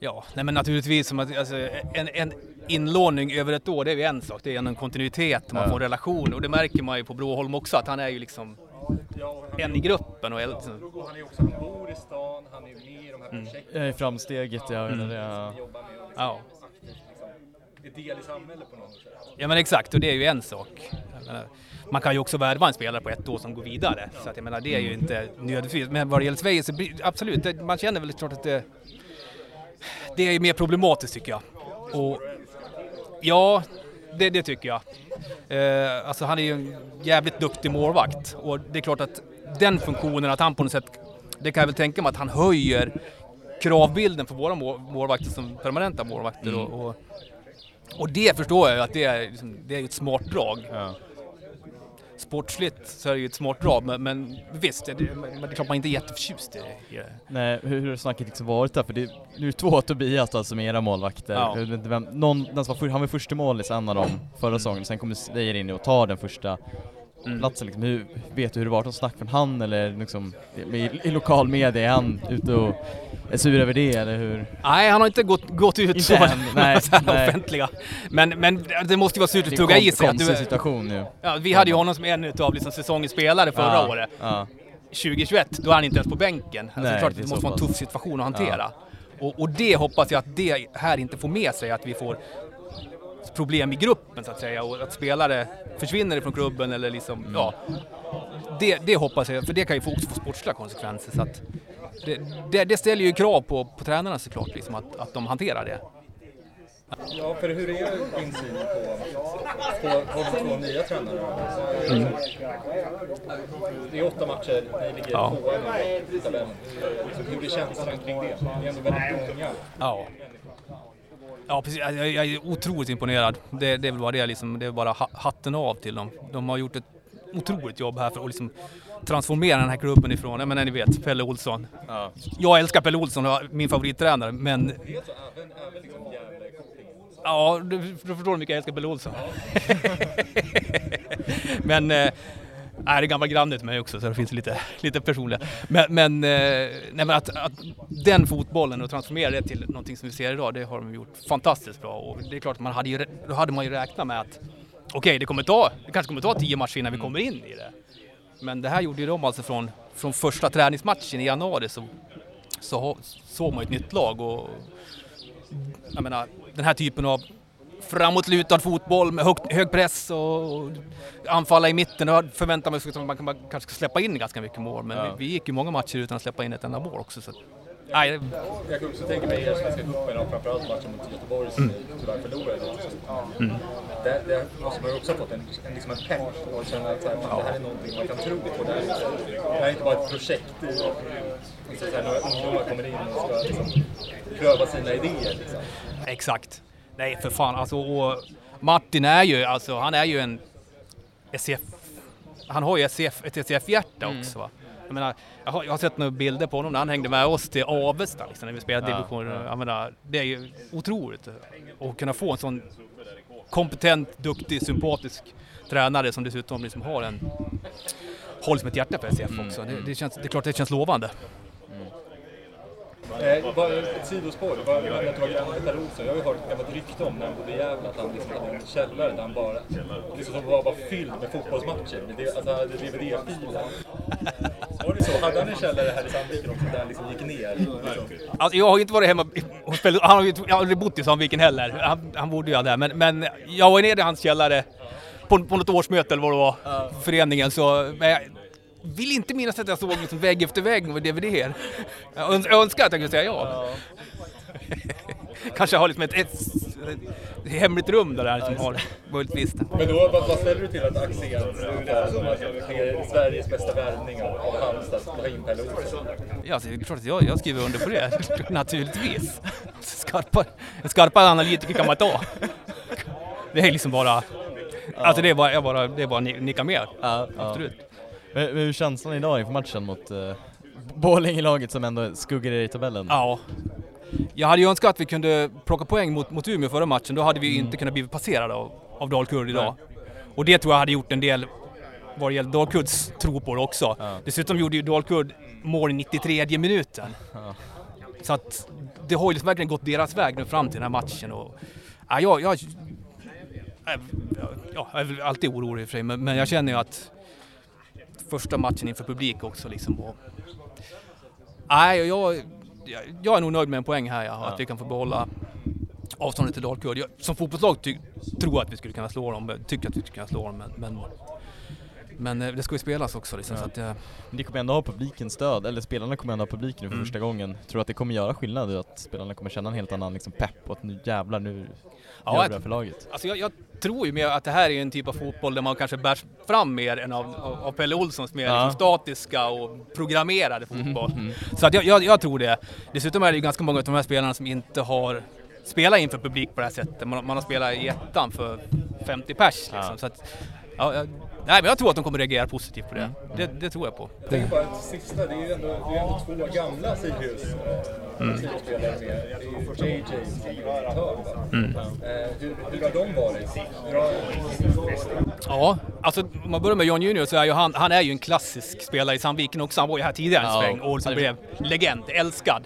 Ja, nej men naturligtvis som att, alltså, en, en inlåning över ett år, det är ju en sak. Det är en kontinuitet, man Ja. får en relation. Och det märker man ju på Broholm också, att han är ju liksom en i gruppen. Och, liksom- han är också, han bor i stan, han är ju med i de här projekten jag är framsteget, Mm. det, ja. Och liksom, ja. är del i samhället på något sätt. ja, men exakt. Och det är ju en sak. Menar, man kan ju också värva en spelare på ett år som går vidare. Så att jag menar, det är ju inte nödvändigtvis. Men vad det gäller Sverige så absolut, det, man känner väl klart att det, det är mer problematiskt tycker jag. Och ja, det, det tycker jag. Eh, alltså han är ju en jävligt duktig målvakt och det är klart att den funktionen, att han på något sätt, det kan jag väl tänka mig att han höjer kravbilden för våra mål- målvakter som permanenta målvakter och, och, och det förstår jag ju att det är, liksom, det är ett smart drag. Ja. Sportsligt så är det ju ett smart drag men, men visst, det, men det är klart man inte är jätteförtjust i det. det. Nej, hur, hur har snacket liksom varit där? För det, nu är det två Tobias då som är era målvakter. Ja. Vem, någon, den som var, för, han var första målis en av dem förra säsongen, sen kommer Sleijer in och tar den första Mm. platsen liksom. Hur, vet du hur det varit något snack från han eller liksom i, i, lokal media, är han ute och är sur över det eller hur? Nej, han har inte gått, gått ut Inte så, än, nej, så nej. offentliga. Men, men det måste ju vara surt Det att är tugga en i sig. Att konstig du, situation nu. ja, vi hade ju honom som en utav liksom säsongens spelare förra ja, året. Ja. 2021, då är han inte ens på bänken. Alltså, det är Nej, klart att det är det måste vara en tuff situation att hantera. Och, och det hoppas jag att det här inte får med sig, att vi får problem i gruppen så att säga och att spelare försvinner ifrån klubben eller liksom, Mm. ja. Det, det hoppas jag, för det kan ju också få sportsliga konsekvenser. Så att det, det, det ställer ju krav på, på tränarna såklart, liksom, att, att de hanterar det. Ja, för hur är din syn på, på, på de två nya tränarna? Det är åtta matcher, ni ligger Ja. tvåa i tabellen. Hur är känslan kring det? Ni är ändå väldigt unga. Ja. Ja, precis. Jag, jag är otroligt imponerad. Det, det är väl bara det, liksom, det är bara ha- hatten av till dem. De har gjort ett otroligt jobb här för att liksom transformera den här klubben ifrån, jag menar ni vet, Pelle Olsson. Jag älskar Pelle Olsson, min favorittränare, men... Ja, du, du förstår hur mycket jag älskar Pelle Olsson. men... Det är gamla granne till mig också så det finns lite, lite personliga. Men, men, eh, nej, men att, att den fotbollen och transformera det till någonting som vi ser idag, det har de gjort fantastiskt bra. Och det är klart att man hade ju, då hade man ju räknat med att okej, det kommer ta, det kanske kommer ta tio matcher innan vi kommer in i det. Men det här gjorde ju de alltså från, från första träningsmatchen i januari så, så såg man ju ett nytt lag och jag menar den här typen av framåtlutad fotboll med hög, hög press och, anfalla i mitten. Då förväntar man sig att man kan- man kanske ska släppa in ganska mycket mål. Men vi, vi gick ju många matcher utan att släppa in ett enda mål också. Så, nej, Jag kan också tänka mig er Svenska cupen och framförallt matchen mot Göteborg som Mm. ni tyvärr förlorade. Där, där måste man ju också ha fått en, en, liksom en pepp och känna att fan, det här är någonting man kan tro på. Det här, är det här är inte bara ett projekt. Är, liksom, så här, några ungdomar kommer in och ska liksom, pröva sina idéer. Liksom. Exakt. Nej, för fan. Alltså, och Martin är ju, alltså, han är ju en SCF... Han har ju SCF, ett SCF-hjärta också. Va? Jag, menar, jag, har, jag har sett några bilder på honom när han hängde med oss till Avesta liksom, när vi spelade Ja, division. Jag menar, det är ju otroligt att kunna få en sån kompetent, duktig, sympatisk tränare som dessutom liksom har en håller som ett hjärta för SCF också. Det, det, känns, det är klart det känns lovande. Eh, bara ett sidospår, vad jag tagit an Per Olsson. Jag har ju hört ett gammalt rykte om när han bodde i Gävle att han liksom hade en källare där han bara, liksom som var bara fylld med fotbollsmatcher. Med det, alltså han hade DVD-filer. Var det så? Hade han en källare här i Sandviken också där han liksom gick ner? Liksom? Alltså, jag har ju inte varit hemma hos Pelle, han har ju jag har aldrig bott i Sandviken heller. Han, han bodde ju där. Men, men jag var nere i hans källare på, på något årsmöte eller vad det var, föreningen. Så, men jag vill inte minnas att jag såg liksom vägg efter vägg med DVD-er. Jag öns- jag önskar att jag kunde säga ja. Kanske har liksom ett, ett, ett hemligt rum där som har möjligtvis. Men då, vad, vad ställer du till att Axén nu är som alltså, sker Sveriges bästa värvning av, av Halmstad, att ta in Pelle Olsson? Ja, alltså, det är klart att jag, jag skriver under på det. Naturligtvis. Skarpa, en skarpare analytiker kan man ta. Det är liksom bara... Alltså det är bara, jag bara, det är bara att ni- nicka med. Ja, ja. Absolut. Men, hur känslan idag inför matchen mot uh, Borlänge-laget som ändå skuggar er i tabellen? Ja. Jag hade ju önskat att vi kunde plocka poäng mot, mot Umeå förra matchen. Då hade vi inte kunnat bli passerade av, av Dalkurd idag. Och det tror jag hade gjort en del vad det gäller Dalkurds tro på det också. Ja. Dessutom gjorde ju Dalkurd mål i 93 minuten. Ja. Så att det har ju liksom verkligen gått deras väg nu fram till den här matchen. Och, ja, jag, jag, ja, jag är väl alltid orolig i och för sig, men, men jag känner ju att första matchen inför publik också liksom. Och, nej, jag, jag, är nog nöjd med en poäng här, ja, Ja. att vi kan få behålla avståndet till Dalkurd. Som fotbollslag tror jag att vi skulle kunna slå dem, tycker att vi skulle kunna slå dem, men, men, men eh, det ska ju spelas också liksom, Ja. så att, Men det kommer ändå ha publikens stöd, eller spelarna kommer ändå ha publiken nu för Mm. första gången. Tror du att det kommer göra skillnad att spelarna kommer känna en helt annan liksom, pepp och att nu jävlar nu Ja, gör vi jag- det här för laget? Alltså jag, jag tror ju mer att det här är en typ av fotboll där man kanske bärs fram mer än av, av, av Pelle Olssons mer Ja. liksom statiska och programmerade fotboll. Mm. Så att jag, jag, jag tror det. Dessutom är det ju ganska många av de här spelarna som inte har spelat inför publik på det här sättet. Man, man har spelat i ettan för 50 pers liksom. Ja. Så att, ja, jag, nej, men jag tror att de kommer reagera positivt på det. Mm. Det, det tror jag på. Jag tänker bara ett sista, det är ju ändå, det är ändå två gamla Sirius mm. Sirius-spelare med. Det är ju JJ och Tör, va? Eh, hur, hur har de varit? Hur har, Ja, alltså om man börjar med John Junior så är ju han, han är ju en klassisk spelare i Sandviken också. Han var ju här tidigare en Ja. sväng och liksom blev legend, älskad.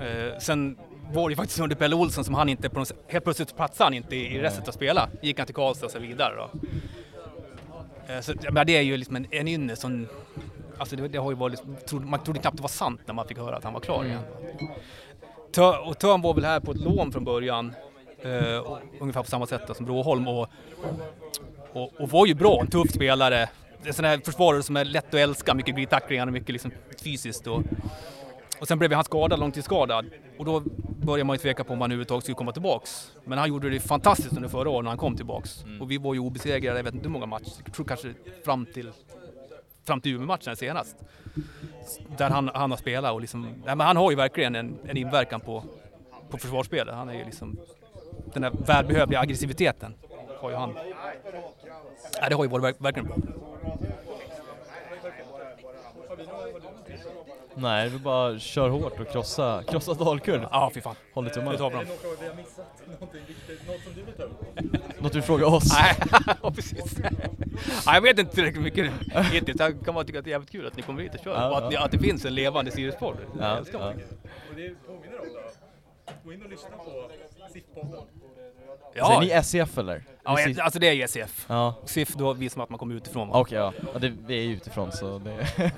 Eh, sen var det ju faktiskt under Pelle Olsson som han inte, på något, helt plötsligt platsade han inte i, i resten att spela. Gick han till Karlstad och så vidare då. Eh, så, menar, det är ju liksom en, en ynne som alltså det, det har ju varit, liksom, man trodde knappt det var sant när man fick höra att han var klar igen. Tö, och Törn var väl här på ett lån från början, eh, och, ungefär på samma sätt då som Bråholm och, och, och var ju bra, en tuff spelare. En sån här försvarare som är lätt att älska, mycket glidtacklingar och mycket liksom fysiskt. Och, och sen blev han skadad, långtidsskadad. Och då började man ju tveka på om han överhuvudtaget skulle komma tillbaks. Men han gjorde det fantastiskt under förra året när han kom tillbaks. Och vi var ju obesegrade, jag vet inte hur många matcher, jag tror kanske fram till, fram till Umeå-matchen senast. Där han, han har spelat och liksom, nej, men han har ju verkligen en, en inverkan på, på försvarsspelet. Han är ju liksom, den där välbehövliga aggressiviteten har ju han. Nej, det har ju varit verk- verkligen bra. Nej, vi bara kör hårt och krossa, krossa Dalkurd. Ja, fy fan. Håll i Det tummarna. tar bra. Är det något vi har missat? Någonting viktigt? Något som du vill ta upp? Något du frågar oss? Nej, ja, precis. Nej, jag vet inte tillräckligt mycket hittills. Jag kan bara tycka att det är jävligt kul att ni kommer hit och kör. Ja, och att, ni- ja. att det finns en levande Sirius-podd. Det Ja, älskar man. ja. Och det påminner om då. Gå in och lyssna på SIF-podden. Ja, Säger ni SCF eller? ja, alltså det är ECF. Ja, SIF, då visar man att man kommer utifrån. okej ja. ja det, vi är ju utifrån så det...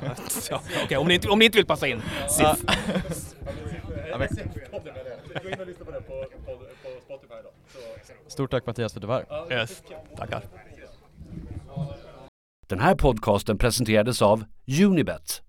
Ja, Okej, om, ni inte- om ni inte vill passa in. SIF. Gå in och lyssna på den på, på, på Spotify då. Så, Stort tack Mattias för att du var här. ja, Yes. Tackar. Den här podcasten presenterades av Unibet,